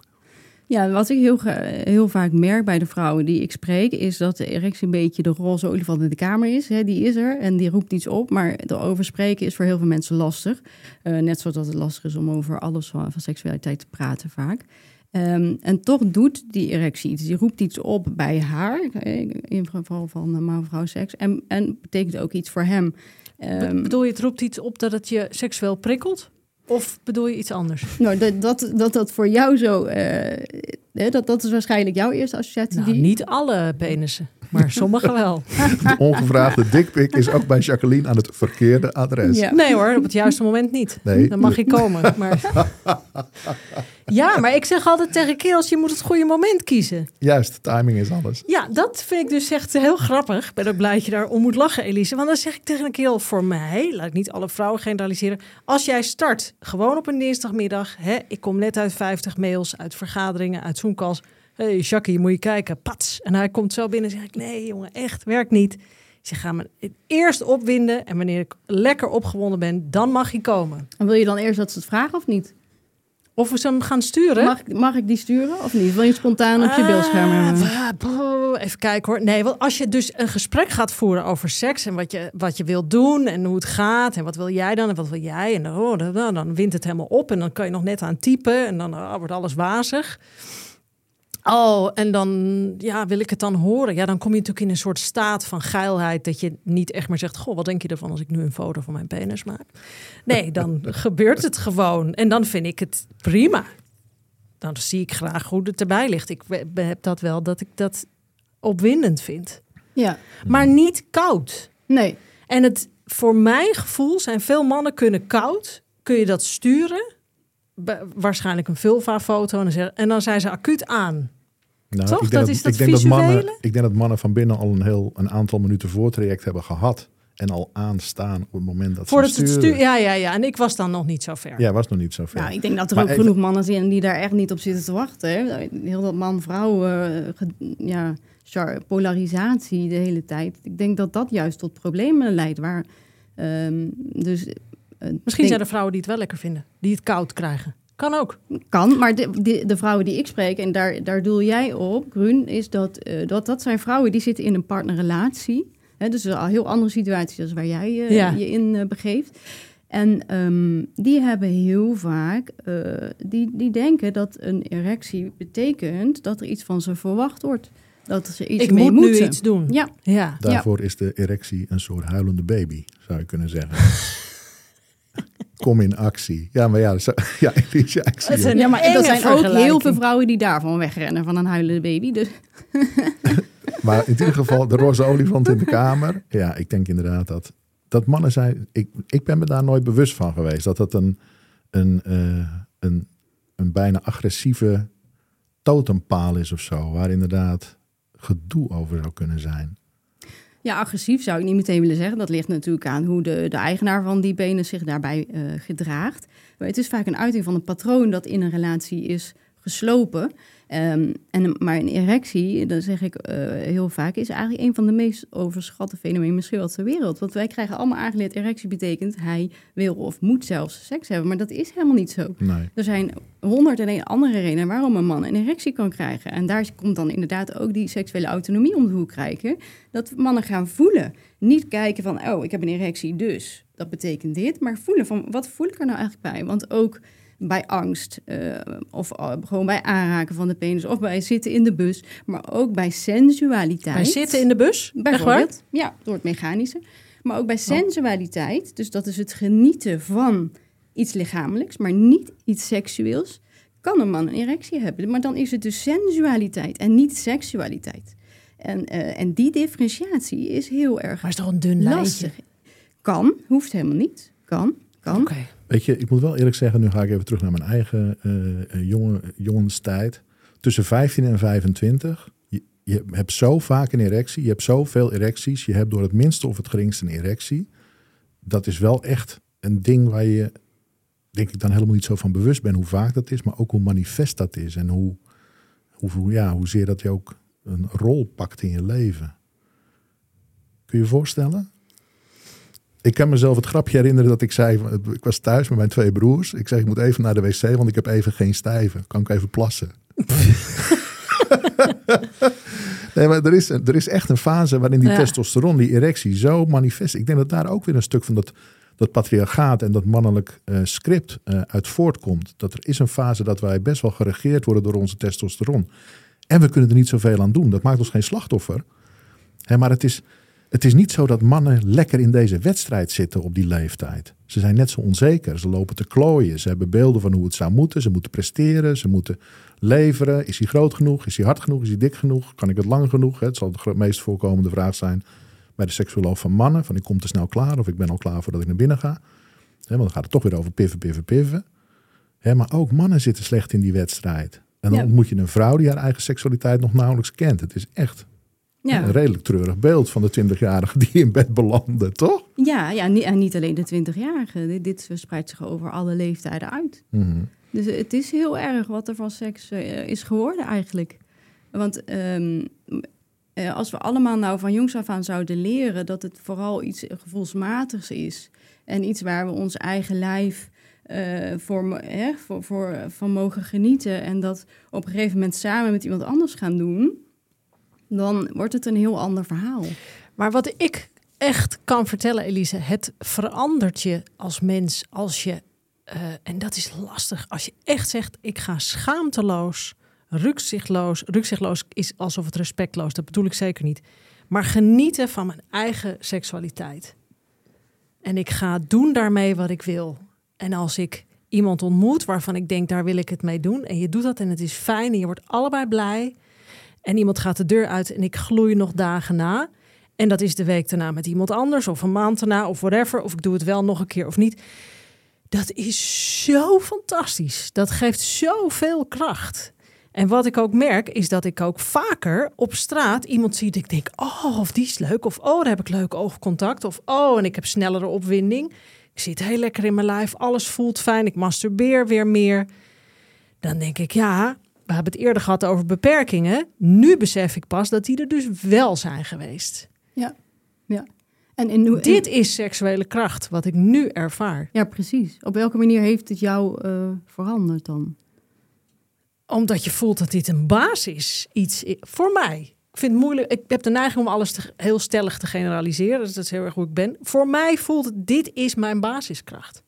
Ja, wat ik heel, heel vaak merk bij de vrouwen die ik spreek, is dat de erectie een beetje de roze olifant in de kamer is. Hè, die is er en die roept iets op, maar erover spreken is voor heel veel mensen lastig. Net zoals dat het lastig is om over alles van, van seksualiteit te praten vaak. Ehm, en toch doet die erectie iets. Die roept iets op bij haar, eh, in geval van man-vrouw seks. En, en betekent ook iets voor hem. Ehm, bedoel je, het roept iets op dat het je seksueel prikkelt? Of bedoel je iets anders? nou, dat, dat, dat dat voor jou zo... hè, dat, dat is waarschijnlijk jouw eerste associatie. Nou, die, niet alle penissen, maar sommige wel. De ongevraagde dikpik is ook bij Jacqueline aan het verkeerde adres. Ja. Nee hoor, op het juiste moment niet. Nee. Dan mag je komen. Maar... Ja, maar ik zeg altijd tegen kerels, je moet het goede moment kiezen. Juist, timing is alles. Ja, dat vind ik dus echt heel grappig. Ik ben ook blij dat je daar om moet lachen, Elise. Want dan zeg ik tegen een kerel, voor mij, laat ik niet alle vrouwen generaliseren. Als jij start, gewoon op een dinsdagmiddag. Hè, ik kom net uit 50 mails, uit vergaderingen, uit Zoomcalls. Hé, hey, Jackie, moet je kijken. Pats. En hij komt zo binnen en zeg ik, nee jongen, echt, werkt niet. Ik zeg, ga me eerst opwinden. En wanneer ik lekker opgewonden ben, dan mag je komen. En wil je dan eerst dat ze het vragen of niet? Of we ze hem gaan sturen? Mag, ik- mag ik die sturen of niet? Wil je spontaan op je beeldscherm hebben? Ah, boh, even kijken hoor. Nee, want als je dus een gesprek gaat voeren over seks en wat je, wat je wilt doen en hoe het gaat en wat wil jij dan en wat wil jij en oh, dan, dan, dan wint het helemaal op en dan kan je nog net aan typen en dan oh, wordt alles wazig. Oh, en dan ja, wil ik het dan horen. Ja, dan kom je natuurlijk in een soort staat van geilheid dat je niet echt meer zegt: Goh, wat denk je ervan als ik nu een foto van mijn penis maak? Nee, dan gebeurt het gewoon. En dan vind ik het prima. Dan zie ik graag hoe het erbij ligt. Ik heb dat wel dat ik dat opwindend vind. Ja, Maar niet koud. nee. En het, voor mijn gevoel zijn veel mannen kunnen koud. Kun je dat sturen? Waarschijnlijk een vulva-foto. En dan, zeggen- en dan zijn ze acuut aan. Nou, Toch? Ik denk Dat is dat ik denk dat, mannen, ik denk dat mannen van binnen al een heel een aantal minuten voortraject hebben gehad. En al aanstaan op het moment dat Voordat ze het sturen. Ja, ja, ja. En ik was dan nog niet zo ver. Ja, was nog niet zo ver. Nou, ik denk dat er Maar ook even- genoeg mannen zijn die daar echt niet op zitten te wachten. Hè. Heel dat man-vrouw eh, ja, polarisatie de hele tijd. Ik denk dat dat juist tot problemen leidt. Waar, ehm, dus, eh, Misschien denk- zijn er vrouwen die het wel lekker vinden. Die het koud krijgen. Kan ook. Kan, maar de, de, de vrouwen die ik spreek, en daar, daar doel jij op, Grun, is dat, eh, dat dat zijn vrouwen die zitten in een partnerrelatie. Hè, dus een al heel andere situatie dan waar jij eh, Ja. je in eh, begeeft. En ehm, die hebben heel vaak, eh, die, die denken dat een erectie betekent dat er iets van ze verwacht wordt. Dat ze iets ik mee moet moeten. nu iets doen. Ja, Ja. Daarvoor is de erectie een soort huilende baby, zou je kunnen zeggen. Kom in actie. Ja, maar ja, zo, ja, is je. een ja maar er zijn ook heel veel vrouwen die daarvan wegrennen, van een huilende baby. Dus Maar in ieder geval, de roze olifant in de kamer. Ja, ik denk inderdaad dat, dat mannen zijn... Ik, ik ben me daar nooit bewust van geweest. Dat dat een, een, eh, een, een bijna agressieve totempaal is of zo. Waar inderdaad gedoe over zou kunnen zijn. Ja, agressief zou ik niet meteen willen zeggen. Dat ligt natuurlijk aan hoe de, de eigenaar van die benen zich daarbij eh, gedraagt. Maar het is vaak een uiting van een patroon dat in een relatie is geslopen. Ehm, en, maar een erectie, dat zeg ik eh, heel vaak, is eigenlijk een van de meest overschatte fenomenen misschien wel ter wereld. Want wij krijgen allemaal aangeleerd, erectie betekent hij wil of moet zelfs seks hebben. Maar dat is helemaal niet zo. Nee. Er zijn honderd en andere redenen waarom een man een erectie kan krijgen. En daar komt dan inderdaad ook die seksuele autonomie om de hoek kijken. Dat mannen gaan voelen. Niet kijken van, oh, ik heb een erectie, dus dat betekent dit. Maar voelen van, wat voel ik er nou eigenlijk bij? Want ook bij angst, eh, of eh, gewoon bij aanraken van de penis, of bij zitten in de bus, maar ook bij sensualiteit. Wij zitten in de bus. Bijvoorbeeld, ja, door het mechanische. Maar ook bij sensualiteit, dus dat is het genieten van iets lichamelijks, maar niet iets seksueels, kan een man een erectie hebben. Maar dan is het dus sensualiteit en niet seksualiteit. En, eh, en die differentiatie is heel erg Maar is toch een dun lijntje? Kan, hoeft helemaal niet. Kan, kan. Oké. Weet je, ik moet wel eerlijk zeggen, nu ga ik even terug naar mijn eigen eh, eh, jongen, jongenstijd. Tussen 15 en 25, je, hebt zo vaak een erectie, je hebt zoveel erecties, je hebt door het minste of het geringste een erectie. Dat is wel echt een ding waar je, denk ik, dan helemaal niet zo van bewust bent hoe vaak dat is, maar ook hoe manifest dat is en hoe, hoe, ja, hoezeer dat je ook een rol pakt in je leven. Kun je je voorstellen? Ik kan mezelf het grapje herinneren dat ik zei, ik was thuis met mijn twee broers. Ik zei, ik moet even naar de wc, want ik heb even geen stijve. Kan ik even plassen? nee, maar er is, er is echt een fase waarin die Ja. testosteron, die erectie, zo manifest. Ik denk dat daar ook weer een stuk van dat, dat patriarchaat en dat mannelijk eh, script eh, uit voortkomt. Dat er is een fase dat wij best wel geregeerd worden door onze testosteron. En we kunnen er niet zoveel aan doen. Dat maakt ons geen slachtoffer. Hè, maar het is, het is niet zo dat mannen lekker in deze wedstrijd zitten op die leeftijd. Ze zijn net zo onzeker. Ze lopen te klooien. Ze hebben beelden van hoe het zou moeten. Ze moeten presteren. Ze moeten leveren. Is hij groot genoeg? Is hij hard genoeg? Is hij dik genoeg? Kan ik het lang genoeg? Het zal de meest voorkomende vraag zijn bij de seksuoloog van mannen. Van ik kom te snel klaar of ik ben al klaar voordat ik naar binnen ga. Want dan gaat het toch weer over piffen, piffen, piffen. Maar ook mannen zitten slecht in die wedstrijd. En dan Ja. ontmoet je een vrouw die haar eigen seksualiteit nog nauwelijks kent. Het is echt Ja. een redelijk treurig beeld van de 20-jarige die in bed belanden, toch? Ja, ja niet, en niet alleen de 20-jarigen. Dit, dit verspreidt zich over alle leeftijden uit. Mhm. Dus het is heel erg wat er van seks eh, is geworden eigenlijk. Want ehm, eh, als we allemaal nou van jongs af aan zouden leren dat het vooral iets gevoelsmatigs is en iets waar we ons eigen lijf eh, voor, hè, voor, voor, van mogen genieten en dat op een gegeven moment samen met iemand anders gaan doen, dan wordt het een heel ander verhaal. Maar wat ik echt kan vertellen, Elise, het verandert je als mens als je, eh, en dat is lastig, als je echt zegt, ik ga schaamteloos, rukzichtloos, rukzichtloos is alsof het respectloos, dat bedoel ik zeker niet, maar genieten van mijn eigen seksualiteit. En ik ga doen daarmee wat ik wil. En als ik iemand ontmoet waarvan ik denk, daar wil ik het mee doen, en je doet dat en het is fijn en je wordt allebei blij, en iemand gaat de deur uit en ik gloei nog dagen na. En dat is de week daarna met iemand anders, of een maand daarna, of whatever. Of ik doe het wel nog een keer of niet. Dat is zo fantastisch. Dat geeft zoveel kracht. En wat ik ook merk, is dat ik ook vaker op straat iemand zie dat ik denk: oh, of die is leuk. Of oh, daar heb ik leuk oogcontact. Of oh, en ik heb snellere opwinding. Ik zit heel lekker in mijn lijf. Alles voelt fijn. Ik masturbeer weer meer. Dan denk ik: ja, we hebben het eerder gehad over beperkingen. Nu besef ik pas dat die er dus wel zijn geweest. Ja, ja. En in, hoe- Dit is seksuele kracht, wat ik nu ervaar. Ja, precies. Op welke manier heeft het jou eh, veranderd dan? Omdat je voelt dat dit een basis iets is. Voor mij. Ik vind het moeilijk. Ik heb de neiging om alles te, heel stellig te generaliseren. Dus dat is heel erg hoe ik ben. Voor mij voelt het, dit is mijn basiskracht.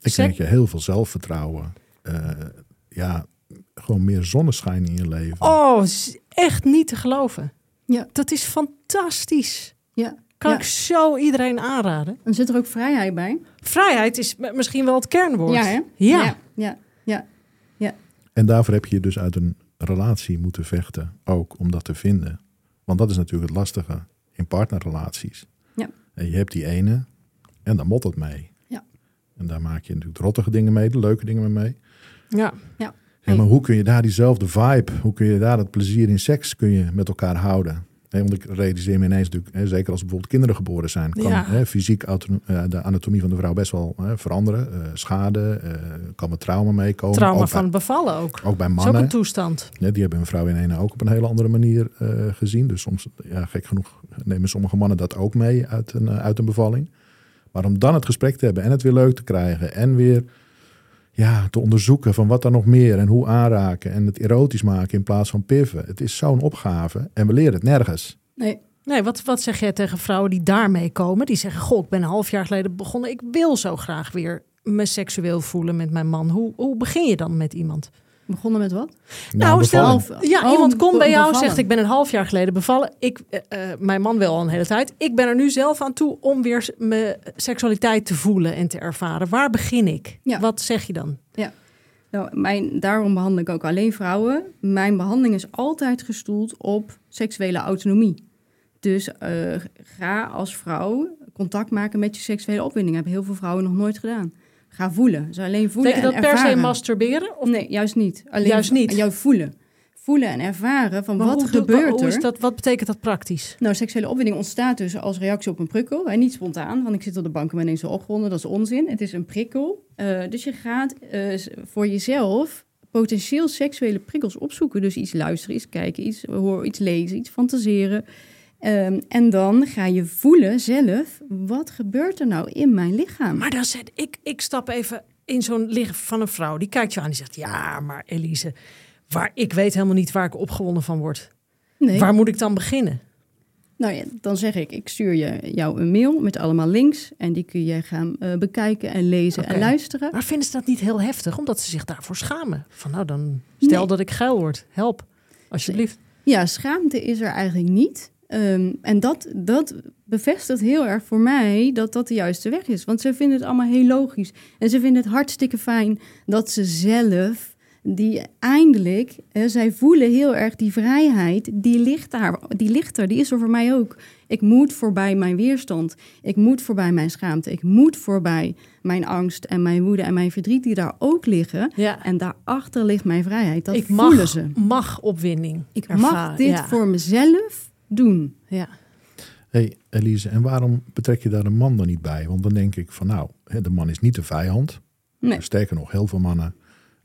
Ik denk dat je heel veel zelfvertrouwen, eh, ja, gewoon meer zonneschijn in je leven. Oh, is echt niet te geloven. Ja. Dat is fantastisch. Ja. Kan ja. ik zo iedereen aanraden. En zit er ook vrijheid bij? Vrijheid is misschien wel het kernwoord. Ja, hè? Ja. Ja, ja, ja. En daarvoor heb je je dus uit een relatie moeten vechten, ook om dat te vinden. Want dat is natuurlijk het lastige in partnerrelaties. Ja. En je hebt die ene en daar mot het mee. Ja. En daar maak je natuurlijk de rottige dingen mee, de leuke dingen mee. ja. ja. Ja, maar hoe kun je daar diezelfde vibe, hoe kun je daar dat plezier in seks kun je met elkaar houden? Want ik realiseer me ineens natuurlijk, hè, zeker als bijvoorbeeld kinderen geboren zijn, kan Ja. hè, fysiek eh, de anatomie van de vrouw best wel hè, veranderen. Eh, schade, eh, kan met trauma meekomen. Trauma ook van bij, bevallen ook. ook bij mannen. een toestand. Ja, die hebben een vrouw in ene ook op een hele andere manier gezien. Dus soms, ja, gek genoeg, nemen sommige mannen dat ook mee uit een, uit een bevalling. Maar om dan het gesprek te hebben en het weer leuk te krijgen en weer ja, te onderzoeken van wat dan nog meer en hoe aanraken en het erotisch maken in plaats van piffen. Het is zo'n opgave en we leren het nergens. Nee, Nee, wat, wat zeg jij tegen vrouwen die daarmee komen? Die zeggen, goh, ik ben een half jaar geleden begonnen. Ik wil zo graag weer me seksueel voelen met mijn man. Hoe, hoe begin je dan met iemand? Begonnen met wat? Nou, stel, bevalling. ja, Oh, iemand komt bij jou en zegt, ik ben een half jaar geleden bevallen. Ik, eh, eh, mijn man wel al een hele tijd. Ik ben er nu zelf aan toe om weer mijn seksualiteit te voelen en te ervaren. Waar begin ik? Ja. Wat zeg je dan? Nou, mijn, daarom behandel ik ook alleen vrouwen. Mijn behandeling is altijd gestoeld op seksuele autonomie. Dus eh, ga als vrouw contact maken met je seksuele opwinding. hebben heel veel vrouwen nog nooit gedaan. Ga voelen. Dus alleen voelen Betekent en dat per se masturberen? Of Nee, juist niet. Alleen Juist niet? Jou voelen. Voelen en ervaren van Maar wat hoe gebeurt hoe er. is dat, wat betekent dat praktisch? Nou, seksuele opwinding ontstaat dus als reactie op een prikkel. En niet spontaan, want ik zit op de bank en ben ineens zo opgewonden. Dat is onzin. Het is een prikkel. Eh, dus je gaat eh, voor jezelf potentieel seksuele prikkels opzoeken. Dus iets luisteren, iets kijken, iets horen, iets lezen, iets fantaseren. Ehm, en dan ga je voelen zelf, wat gebeurt er nou in mijn lichaam? Maar dan zet ik, ik stap even in zo'n liggen van een vrouw. Die kijkt je aan en die zegt, ja, maar Elise, waar, ik weet helemaal niet waar ik opgewonden van word. nee. Waar moet ik dan beginnen? Nou ja, dan zeg ik, ik stuur je, jou een mail met allemaal links. En die kun je gaan eh, bekijken en lezen en luisteren. Maar vinden ze dat niet heel heftig, omdat ze zich daarvoor schamen? Van nou, dan stel Nee. dat ik geil word. Help, alsjeblieft. Ja, schaamte is er eigenlijk niet. Ehm, en dat, dat bevestigt heel erg voor mij dat dat de juiste weg is. Want ze vinden het allemaal heel logisch. En ze vinden het hartstikke fijn dat ze zelf, die eindelijk, zij voelen heel erg die vrijheid, die ligt daar, die ligt er, die is er voor mij ook. Ik moet voorbij mijn weerstand. Ik moet voorbij mijn schaamte. Ik moet voorbij mijn angst en mijn woede en mijn verdriet die daar ook liggen. Ja, En daarachter ligt mijn vrijheid. Dat ik voelen mag, ze. mag opwinding Ik ervaren. mag dit ja. voor mezelf doen. Ja. hey, Elise, en waarom betrek je daar de man dan niet bij? Want dan denk ik van nou, hè, de man is niet de vijand. Nee. Sterker nog, heel veel mannen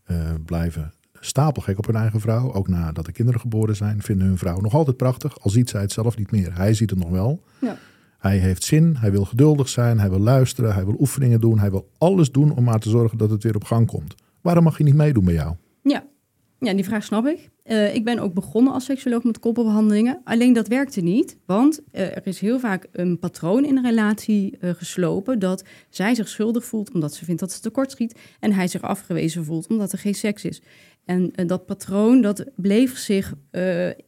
eh, blijven stapelgek op hun eigen vrouw. Ook nadat de kinderen geboren zijn, vinden hun vrouw nog altijd prachtig. Al ziet zij het zelf niet meer. Hij ziet het nog wel. Ja. Hij heeft zin, hij wil geduldig zijn, hij wil luisteren, hij wil oefeningen doen. Hij wil alles doen om maar te zorgen dat het weer op gang komt. Waarom mag hij niet meedoen bij jou? Ja, ja die vraag snap ik. Uh, ik ben ook begonnen als seksuoloog met koppelbehandelingen. Alleen dat werkte niet, want uh, er is heel vaak een patroon in een relatie uh, geslopen dat zij zich schuldig voelt omdat ze vindt dat ze tekortschiet en hij zich afgewezen voelt omdat er geen seks is. En dat patroon dat bleef zich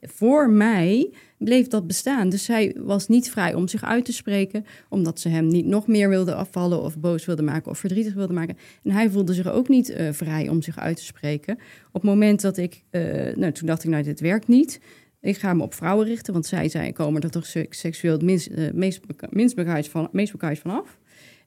voor mij bleef dat bestaan. Dus zij was niet vrij om zich uit te spreken, omdat ze hem niet nog meer wilde afvallen of boos wilde maken of verdrietig wilde maken. En hij voelde zich ook niet uh, vrij om zich uit te spreken. Op het moment dat ik, nou toen dacht ik, nou dit werkt niet. Ik ga me op vrouwen richten, want zij zijn, komen er toch seksueel het minst, meest, van, bekaaid vanaf.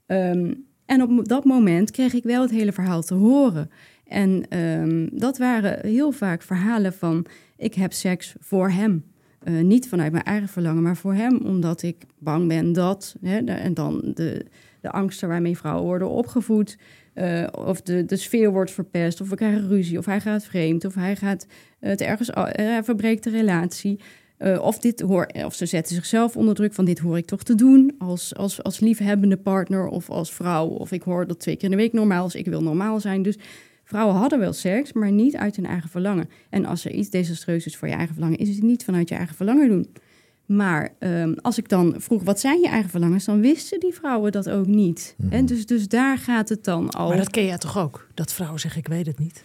Um, en op dat moment kreeg ik wel het hele verhaal te horen. En um, dat waren heel vaak verhalen van: ik heb seks voor hem. Uh, niet vanuit mijn eigen verlangen, maar voor hem, omdat ik bang ben dat. Hè, en dan de, de angsten waarmee vrouwen worden opgevoed. Uh, of de, de sfeer wordt verpest, of we krijgen ruzie, of hij gaat vreemd, of hij gaat het ergens, hij verbreekt de relatie. Of, dit hoor, of ze zetten zichzelf onder druk van dit hoor ik toch te doen als, als, als liefhebbende partner of als vrouw. Of ik hoor dat twee keer in de week normaal is, ik wil normaal zijn. Dus Vrouwen hadden wel seks, maar niet uit hun eigen verlangen. En als er iets desastreus is voor je eigen verlangen, is het niet vanuit je eigen verlangen doen. Maar um, als ik dan vroeg, wat zijn je eigen verlangens? Dan wisten die vrouwen dat ook niet. Mm -hmm. dus, dus daar gaat het dan al. Maar dat ken jij toch ook? Dat vrouwen zeggen, ik weet het niet.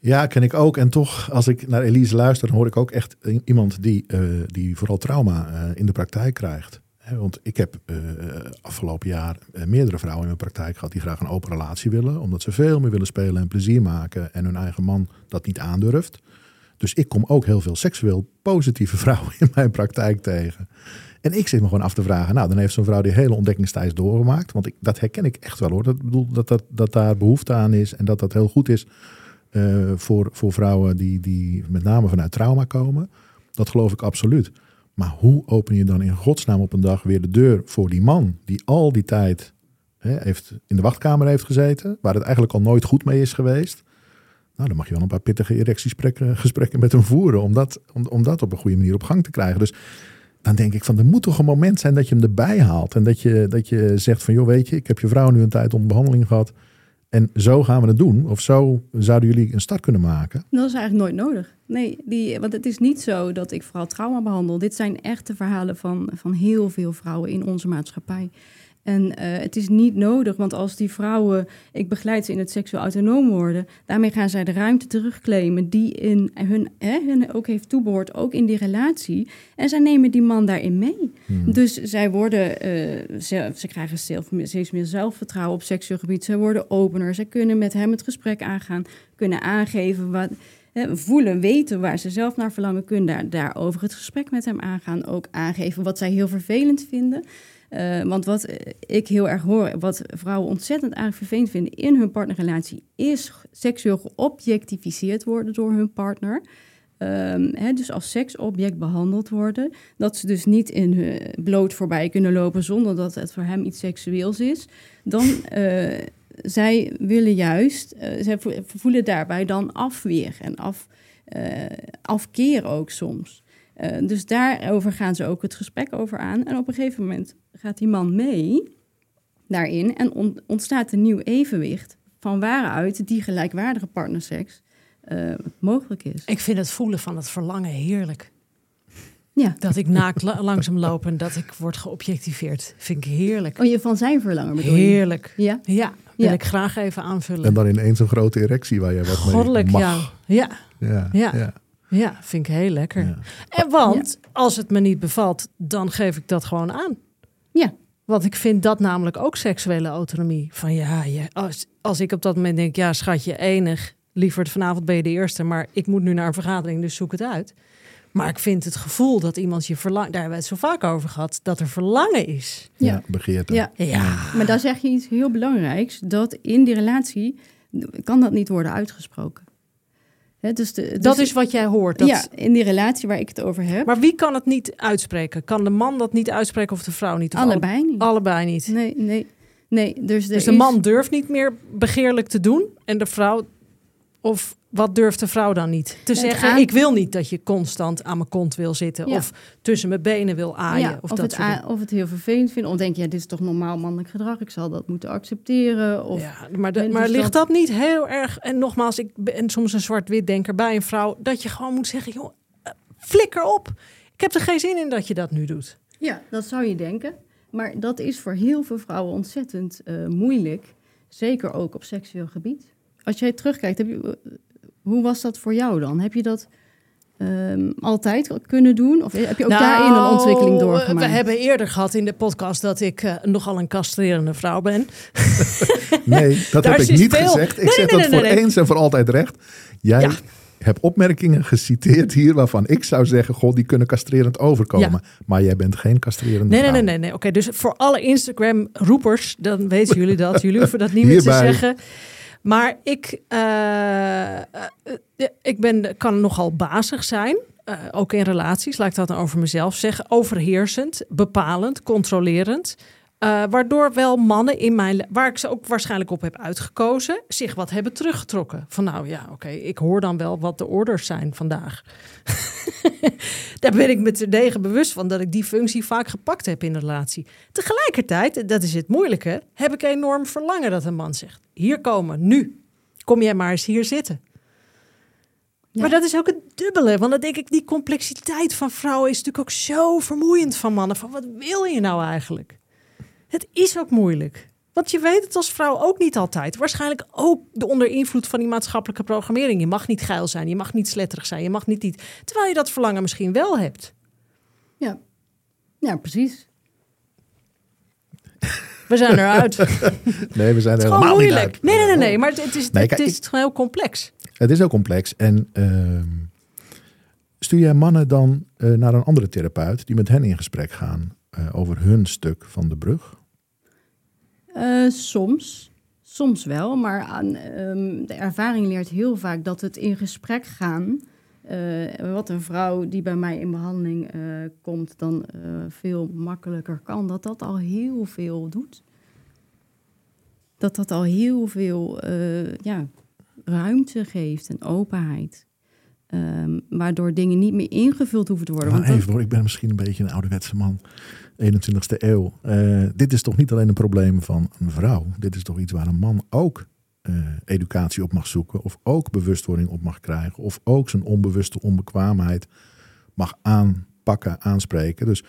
Ja, ken ik ook. En toch, als ik naar Elise luister, dan hoor ik ook echt iemand die, uh, die vooral trauma uh, in de praktijk krijgt. Want ik heb uh, afgelopen jaar uh, meerdere vrouwen in mijn praktijk gehad die graag een open relatie willen. Omdat ze veel meer willen spelen en plezier maken en hun eigen man dat niet aandurft. Dus ik kom ook heel veel seksueel positieve vrouwen in mijn praktijk tegen. En ik zit me gewoon af te vragen, nou dan heeft zo'n vrouw die hele ontdekkingstijd doorgemaakt. Want ik, dat herken ik echt wel hoor. Dat dat, dat, dat daar behoefte aan is en dat dat heel goed is uh, voor, voor vrouwen die, die met name vanuit trauma komen. Dat geloof ik absoluut. Maar hoe open je dan in godsnaam op een dag weer de deur voor die man die al die tijd hè, heeft, in de wachtkamer heeft gezeten, waar het eigenlijk al nooit goed mee is geweest? Nou, dan mag je wel een paar pittige erectiegesprekken gesprekken met hem voeren om dat, om, om dat op een goede manier op gang te krijgen. Dus dan denk ik van, er moet toch een moment zijn dat je hem erbij haalt. En dat je, dat je zegt van, joh weet je, ik heb je vrouw nu een tijd onder behandeling gehad. En zo gaan we het doen. Of zo zouden jullie een start kunnen maken. Dat is eigenlijk nooit nodig. Nee, die, want het is niet zo dat ik vooral trauma behandel. Dit zijn echte verhalen van, van heel veel vrouwen in onze maatschappij. En uh, het is niet nodig, want als die vrouwen, ik begeleid ze in het seksueel autonoom worden, daarmee gaan zij de ruimte terugclaimen die in hun, hè, hun ook heeft toebehoord, ook in die relatie. En zij nemen die man daarin mee. Hmm. Dus zij worden, uh, ze, ze, krijgen zelf, steeds meer zelfvertrouwen op seksueel gebied. Zij worden opener, zij kunnen met hem het gesprek aangaan, kunnen aangeven wat voelen, weten waar ze zelf naar verlangen, kunnen daar, daarover het gesprek met hem aangaan. Ook aangeven wat zij heel vervelend vinden. Uh, want wat ik heel erg hoor, wat vrouwen ontzettend eigenlijk vervelend vinden in hun partnerrelatie, is seksueel geobjectificeerd worden door hun partner. He, dus als seksobject behandeld worden. Dat ze dus niet in hun bloot voorbij kunnen lopen zonder dat het voor hem iets seksueels is. Dan uh, zij willen juist, uh, voelen daarbij dan afweer en af, afkeer ook soms. Uh, dus daarover gaan ze ook het gesprek over aan. En op een gegeven moment gaat die man mee daarin en on ontstaat een nieuw evenwicht van waaruit die gelijkwaardige partnerseks uh, mogelijk is. Ik vind het voelen van het verlangen heerlijk. Ja. Dat ik naakt la langzaam loop en dat ik word geobjectiveerd. Vind ik heerlijk. Oh, je van zijn verlangen bedoel je? Heerlijk. Ja? Ja, wil ja. ik graag even aanvullen. En dan ineens een grote erectie waar je wat Goddelijk, mee mag. Ja. Ja. Ja. ja. ja. Ja, vind ik heel lekker. Ja. En want als het me niet bevalt, dan geef ik dat gewoon aan. Ja. Want ik vind dat namelijk ook seksuele autonomie. Van ja, je, als, als ik op dat moment denk, ja schatje, enig. Liever vanavond ben je de eerste, maar ik moet nu naar een vergadering, dus zoek het uit. Maar ik vind het gevoel dat iemand je verlangt, daar hebben we het zo vaak over gehad, dat er verlangen is. Ja, ja begeerte. Ja. ja. Maar dan zeg je iets heel belangrijks, dat in die relatie kan dat niet worden uitgesproken. He, dus de, dus dat is wat jij hoort. Dat... Ja, in die relatie waar ik het over heb. Maar wie kan het niet uitspreken? Kan de man dat niet uitspreken of de vrouw niet? Of allebei niet. Allebei niet. Nee, nee. nee dus, dus de is... man durft niet meer begeerlijk te doen en de vrouw of wat durft de vrouw dan niet? Te zeggen, aan- ik wil niet dat je constant aan mijn kont wil zitten. Ja. Of tussen mijn benen wil aaien. Ja, of, of, dat het, a- of het heel vervelend vinden. Of denk je, ja, dit is toch normaal mannelijk gedrag. Ik zal dat moeten accepteren. Of, ja, maar, de- maar dus ligt dat- dat niet heel erg... En nogmaals, ik ben soms een zwart-wit denker bij een vrouw... dat je gewoon moet zeggen, joh, eh, flikker op. Ik heb er geen zin in dat je dat nu doet. Ja, dat zou je denken. Maar dat is voor heel veel vrouwen ontzettend eh, moeilijk. Zeker ook op seksueel gebied. Als jij terugkijkt, heb je, eh, hoe was dat voor jou dan? Heb je dat ehm, altijd kunnen doen? Of heb je ook daarin een ontwikkeling Nou, doorgemaakt? We hebben eerder gehad in de podcast dat ik eh, nogal een castrerende vrouw ben. Nee, dat heb ik niet veel- gezegd. Ik Nee, zeg nee, dat nee, voor nee, nee. eens en voor altijd recht. Jij Ja. hebt opmerkingen geciteerd hier waarvan ik zou zeggen, god, die kunnen castrerend overkomen. Ja. Maar jij bent geen castrerende Nee, nee, vrouw. nee, nee. nee. Oké, dus voor alle Instagram-roepers, dan weten jullie dat. Jullie hoeven dat niet meer te zeggen. Maar ik, eh, eh, eh, ik ben, kan nogal bazig zijn. ook in relaties, laat ik dat dan over mezelf zeggen. Overheersend, bepalend, controlerend. Eh, waardoor wel mannen in mijn, waar ik ze ook waarschijnlijk op heb uitgekozen, zich wat hebben teruggetrokken. Van nou ja, oké, ik hoor dan wel wat de orders zijn vandaag. Daar ben ik me terdege bewust van dat ik die functie vaak gepakt heb in de relatie. Tegelijkertijd, dat is het moeilijke, heb ik enorm verlangen dat een man zegt: Hier komen, nu. Kom jij maar eens hier zitten. Ja. Maar dat is ook het dubbele, want dan denk ik, die complexiteit van vrouwen is natuurlijk ook zo vermoeiend van mannen. Van wat wil je nou eigenlijk? Het is ook moeilijk. Want je weet het als vrouw ook niet altijd. Waarschijnlijk ook de onder invloed van die maatschappelijke programmering. Je mag niet geil zijn, je mag niet sletterig zijn, je mag niet niet. Terwijl je dat verlangen misschien wel hebt. Ja. ja, precies. We zijn eruit. het Nee, we zijn is er gewoon helemaal niet moeilijk. uit. Nee, nee, nee, nee. Maar het is, Nee, het is gewoon heel complex. Het is heel complex. En ehm, stuur jij mannen dan eh, naar een andere therapeut die met hen in gesprek gaan eh, over hun stuk van de brug? Eh, soms. Soms wel, maar aan, ehm, de ervaring leert heel vaak dat het in gesprek gaan. eh, wat een vrouw die bij mij in behandeling eh, komt, dan veel makkelijker kan. Dat dat al heel veel doet. Dat dat al heel veel ja, ruimte geeft en openheid. Ehm, waardoor dingen niet meer ingevuld hoeven te worden. Maar Want dat- even hoor, ik ben misschien een beetje een ouderwetse man. 21ste eeuw. Eh, dit is toch niet alleen een probleem van een vrouw. Dit is toch iets waar een man ook eh, educatie op mag zoeken. Of ook bewustwording op mag krijgen. Of ook zijn onbewuste onbekwaamheid mag aanpakken, aanspreken. Dus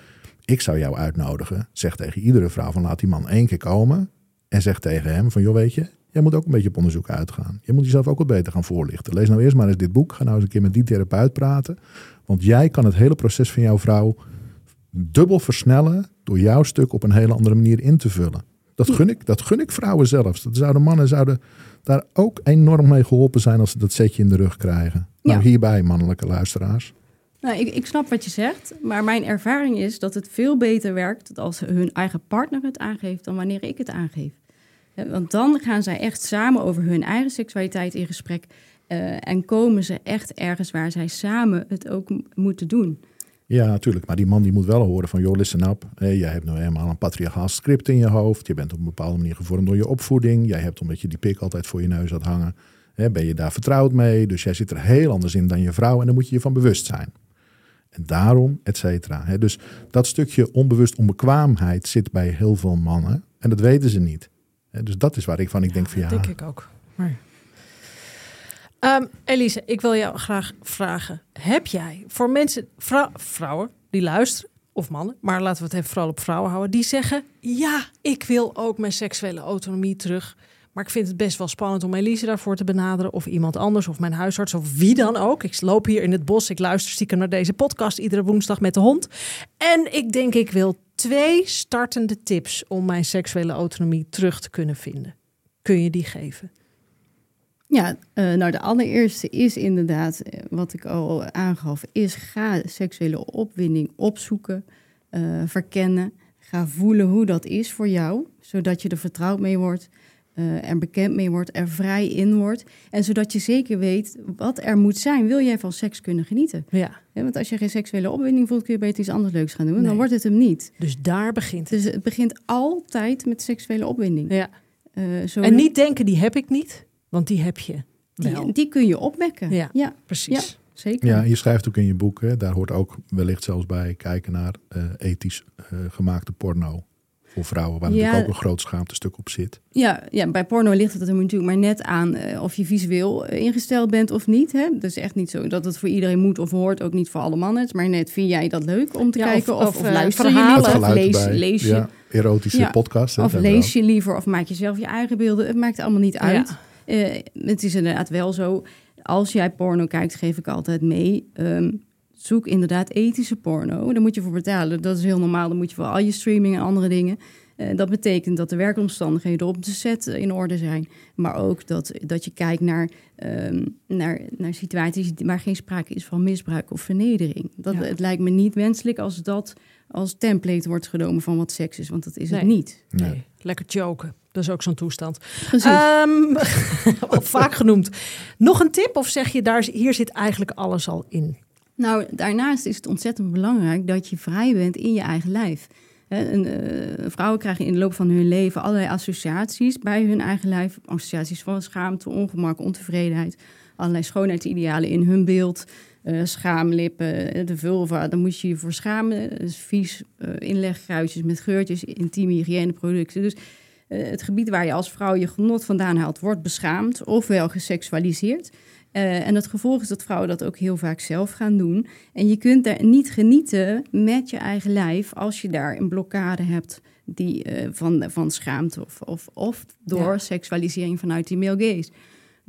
ik zou jou uitnodigen. Zeg tegen iedere vrouw van laat die man één keer komen. En zeg tegen hem van joh weet je. Jij moet ook een beetje op onderzoek uitgaan. Je moet jezelf ook wat beter gaan voorlichten. Lees nou eerst maar eens dit boek. Ga nou eens een keer met die therapeut praten. Want jij kan het hele proces van jouw vrouw dubbel versnellen door jouw stuk op een hele andere manier in te vullen. Dat gun ik, dat gun ik vrouwen zelfs. Dat zouden mannen zouden daar ook enorm mee geholpen zijn als ze dat setje in de rug krijgen. Nou, Ja. hierbij, mannelijke luisteraars. Nou, ik, ik snap wat je zegt, maar mijn ervaring is dat het veel beter werkt als hun eigen partner het aangeeft dan wanneer ik het aangeef. Want dan gaan zij echt samen over hun eigen seksualiteit in gesprek eh, en komen ze echt ergens waar zij samen het ook moeten doen. Ja, natuurlijk. Maar die man die moet wel horen van, joh, listen up. Jij hebt nou helemaal een patriarchaal script in je hoofd. Je bent op een bepaalde manier gevormd door je opvoeding. Jij hebt, omdat je die pik altijd voor je neus had hangen, hè, ben je daar vertrouwd mee. Dus jij zit er heel anders in dan je vrouw en daar moet je je van bewust zijn. En daarom, et cetera. Hè. Dus dat stukje onbewust onbekwaamheid zit bij heel veel mannen. En dat weten ze niet. Hè, Dus dat is waar ik van, ik denk van ja, Dat denk ik ook. Maar... Ehm, Elise, ik wil jou graag vragen. Heb jij voor mensen, vrou- vrouwen die luisteren, of mannen, maar laten we het even vooral op vrouwen houden, die zeggen: Ja, ik wil ook mijn seksuele autonomie terug. Maar ik vind het best wel spannend om Elise daarvoor te benaderen. Of iemand anders, of mijn huisarts, of wie dan ook. Ik loop hier in het bos. Ik luister stiekem naar deze podcast iedere woensdag met de hond. En ik denk, ik wil twee startende tips om mijn seksuele autonomie terug te kunnen vinden. Kun je die geven? Ja, eh, nou de allereerste is inderdaad, eh, wat ik al aangaf, is ga seksuele opwinding opzoeken, eh, verkennen. Ga voelen hoe dat is voor jou, zodat je er vertrouwd mee wordt, eh, er bekend mee wordt, er vrij in wordt. En zodat je zeker weet wat er moet zijn, wil jij van seks kunnen genieten. Ja, want als je geen seksuele opwinding voelt, kun je beter iets anders leuks gaan doen. Nee. Dan wordt het hem niet. dus daar begint het. Dus het begint altijd met seksuele opwinding. Ja. Zo En niet denken, die heb ik niet, want die heb je. wel. Die, die kun je opwekken. Ja. ja, Precies. zeker. Ja, je schrijft ook in je boek, hè, daar hoort ook wellicht zelfs bij kijken naar eh, ethisch eh, gemaakte porno voor vrouwen, waar Ja. natuurlijk ook een groot schaamtestuk op zit. Ja, ja, bij porno ligt het er natuurlijk maar net aan eh, of je visueel ingesteld bent of niet. Hè? Dus echt niet zo dat het voor iedereen moet of hoort, ook niet voor alle mannen. Het maar net, vind jij dat leuk om te Ja, kijken? Of, of, of, luister verhalen. je? Of lees, je? Ja, erotische Ja. podcast. hè, Of lees je liever of maak je zelf je eigen beelden? Het maakt allemaal niet uit. Eh, het is inderdaad wel zo, als jij porno kijkt, geef ik altijd mee. ehm, zoek inderdaad ethische porno. Daar moet je voor betalen. Dat is heel normaal. Dan moet je voor al je streaming en andere dingen. Eh, dat betekent dat de werkomstandigheden op de set in orde zijn. Maar ook dat, dat je kijkt naar, ehm, naar, naar situaties waar geen sprake is van misbruik of vernedering. Dat, Ja. Het lijkt me niet wenselijk als dat als template wordt genomen van wat seks is. Want dat is Nee. het niet. Nee. Nee. Lekker joken. Dat is ook zo'n toestand. Ehm, al vaak genoemd. Nog een tip of zeg je, daar, hier zit eigenlijk alles al in? Nou, daarnaast is het ontzettend belangrijk dat je vrij bent in je eigen lijf. Hè, een, eh, vrouwen krijgen in de loop van hun leven allerlei associaties bij hun eigen lijf. Associaties van schaamte, ongemak, ontevredenheid. Allerlei schoonheidsidealen in hun beeld. Eh, schaamlippen, eh, de vulva, daar moet je je voor schamen. Is vies, inlegkruisjes met geurtjes, intieme hygiëneproducten. Dus het gebied waar je als vrouw je genot vandaan haalt, wordt beschaamd, ofwel geseksualiseerd. Eh, en het gevolg is dat vrouwen dat ook heel vaak zelf gaan doen. En je kunt daar niet genieten met je eigen lijf als je daar een blokkade hebt die, van, van schaamte of, of, of door Ja. seksualisering vanuit die male gaze.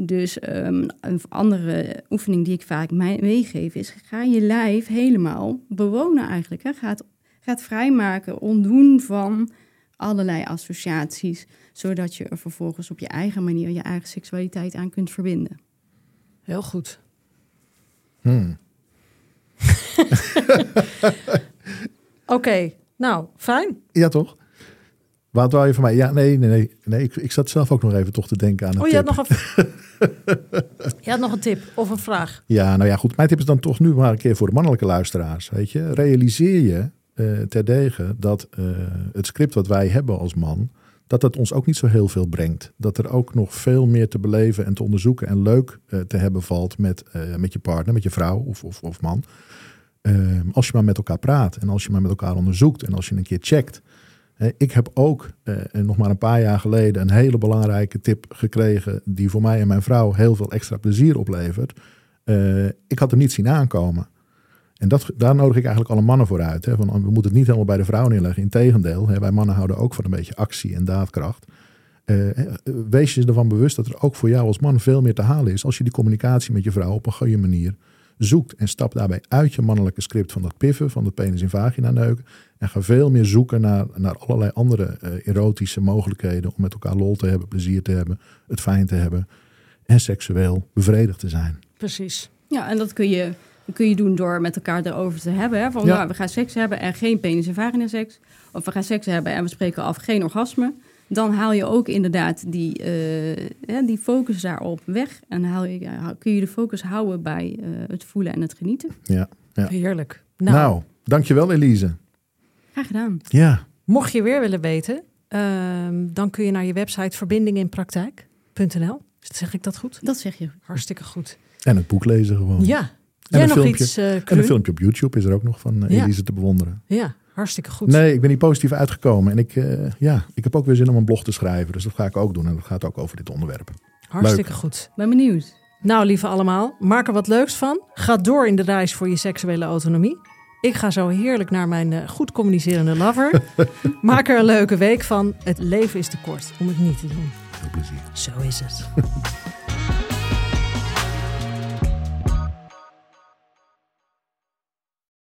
Dus ehm, een andere oefening die ik vaak mij- meegeef is: ga je lijf helemaal bewonen eigenlijk. Hè? Ga, het, ga het vrijmaken, ontdoen van allerlei associaties, zodat je er vervolgens op je eigen manier je eigen seksualiteit aan kunt verbinden. Heel goed. Hmm. Oké, nou, fijn. Ja, toch? Wat wou je van mij? Ja, nee, nee, nee. nee ik, ik zat zelf ook nog even toch te denken aan een Oh, je tip. had, nog een... je had nog een tip of een vraag. Ja, nou ja, goed. Mijn tip is dan toch nu maar een keer voor de mannelijke luisteraars. Weet je, realiseer je eh terdege dat eh, het script wat wij hebben als man, dat dat ons ook niet zo heel veel brengt. Dat er ook nog veel meer te beleven en te onderzoeken en leuk eh, te hebben valt met, met je partner, met je vrouw of, of, of man. Eh, als je maar met elkaar praat en als je maar met elkaar onderzoekt en als je een keer checkt. Ik heb ook eh, nog maar een paar jaar geleden een hele belangrijke tip gekregen die voor mij en mijn vrouw heel veel extra plezier oplevert. Eh, ik had hem niet zien aankomen. En dat, daar nodig ik eigenlijk alle mannen voor uit. Hè, van, we moeten het niet helemaal bij de vrouw neerleggen. Integendeel, hè, wij mannen houden ook van een beetje actie en daadkracht. Eh, eh, wees je ervan bewust dat er ook voor jou als man veel meer te halen is. Als je die communicatie met je vrouw op een goede manier zoekt. En stap daarbij uit je mannelijke script van dat piffen, van dat penis in vagina neuken. En ga veel meer zoeken naar, naar allerlei andere eh, erotische mogelijkheden. Om met elkaar lol te hebben, plezier te hebben, het fijn te hebben. En seksueel bevredigd te zijn. Precies. Ja, en dat kun je, dat kun je doen door met elkaar erover te hebben. Hè? Van, Ja. nou, we gaan seks hebben en geen penis- en vagina-seks. Of we gaan seks hebben en we spreken af geen orgasme. Dan haal je ook inderdaad die, eh, hè, die focus daarop weg. En haal je, ja, kun je de focus houden bij eh, het voelen en het genieten. Ja. Ja. Heerlijk. Nou, Nou, dankjewel Elise. Graag gedaan. Ja, mocht je weer willen weten, ehm, dan kun je naar je website verbindinginpraktijk.nl. Zeg ik dat goed? Dat zeg je. Hartstikke goed. en het boek lezen gewoon. Ja. En Jij een nog filmpje. iets, eh En een filmpje op YouTube is er ook nog van Ja. Elise te bewonderen. Ja, hartstikke goed. Nee, ik ben hier positief uitgekomen. En ik, eh, ja, ik heb ook weer zin om een blog te schrijven. Dus dat ga ik ook doen. En dat gaat ook over dit onderwerp. Hartstikke goed. Ben benieuwd. Nou, lieve allemaal, maak er wat leuks van. Ga door in de reis voor je seksuele autonomie. Ik ga zo heerlijk naar mijn eh, goed communicerende lover. maak er een leuke week van. Het leven is te kort om het niet te doen. Veel plezier. Zo is het.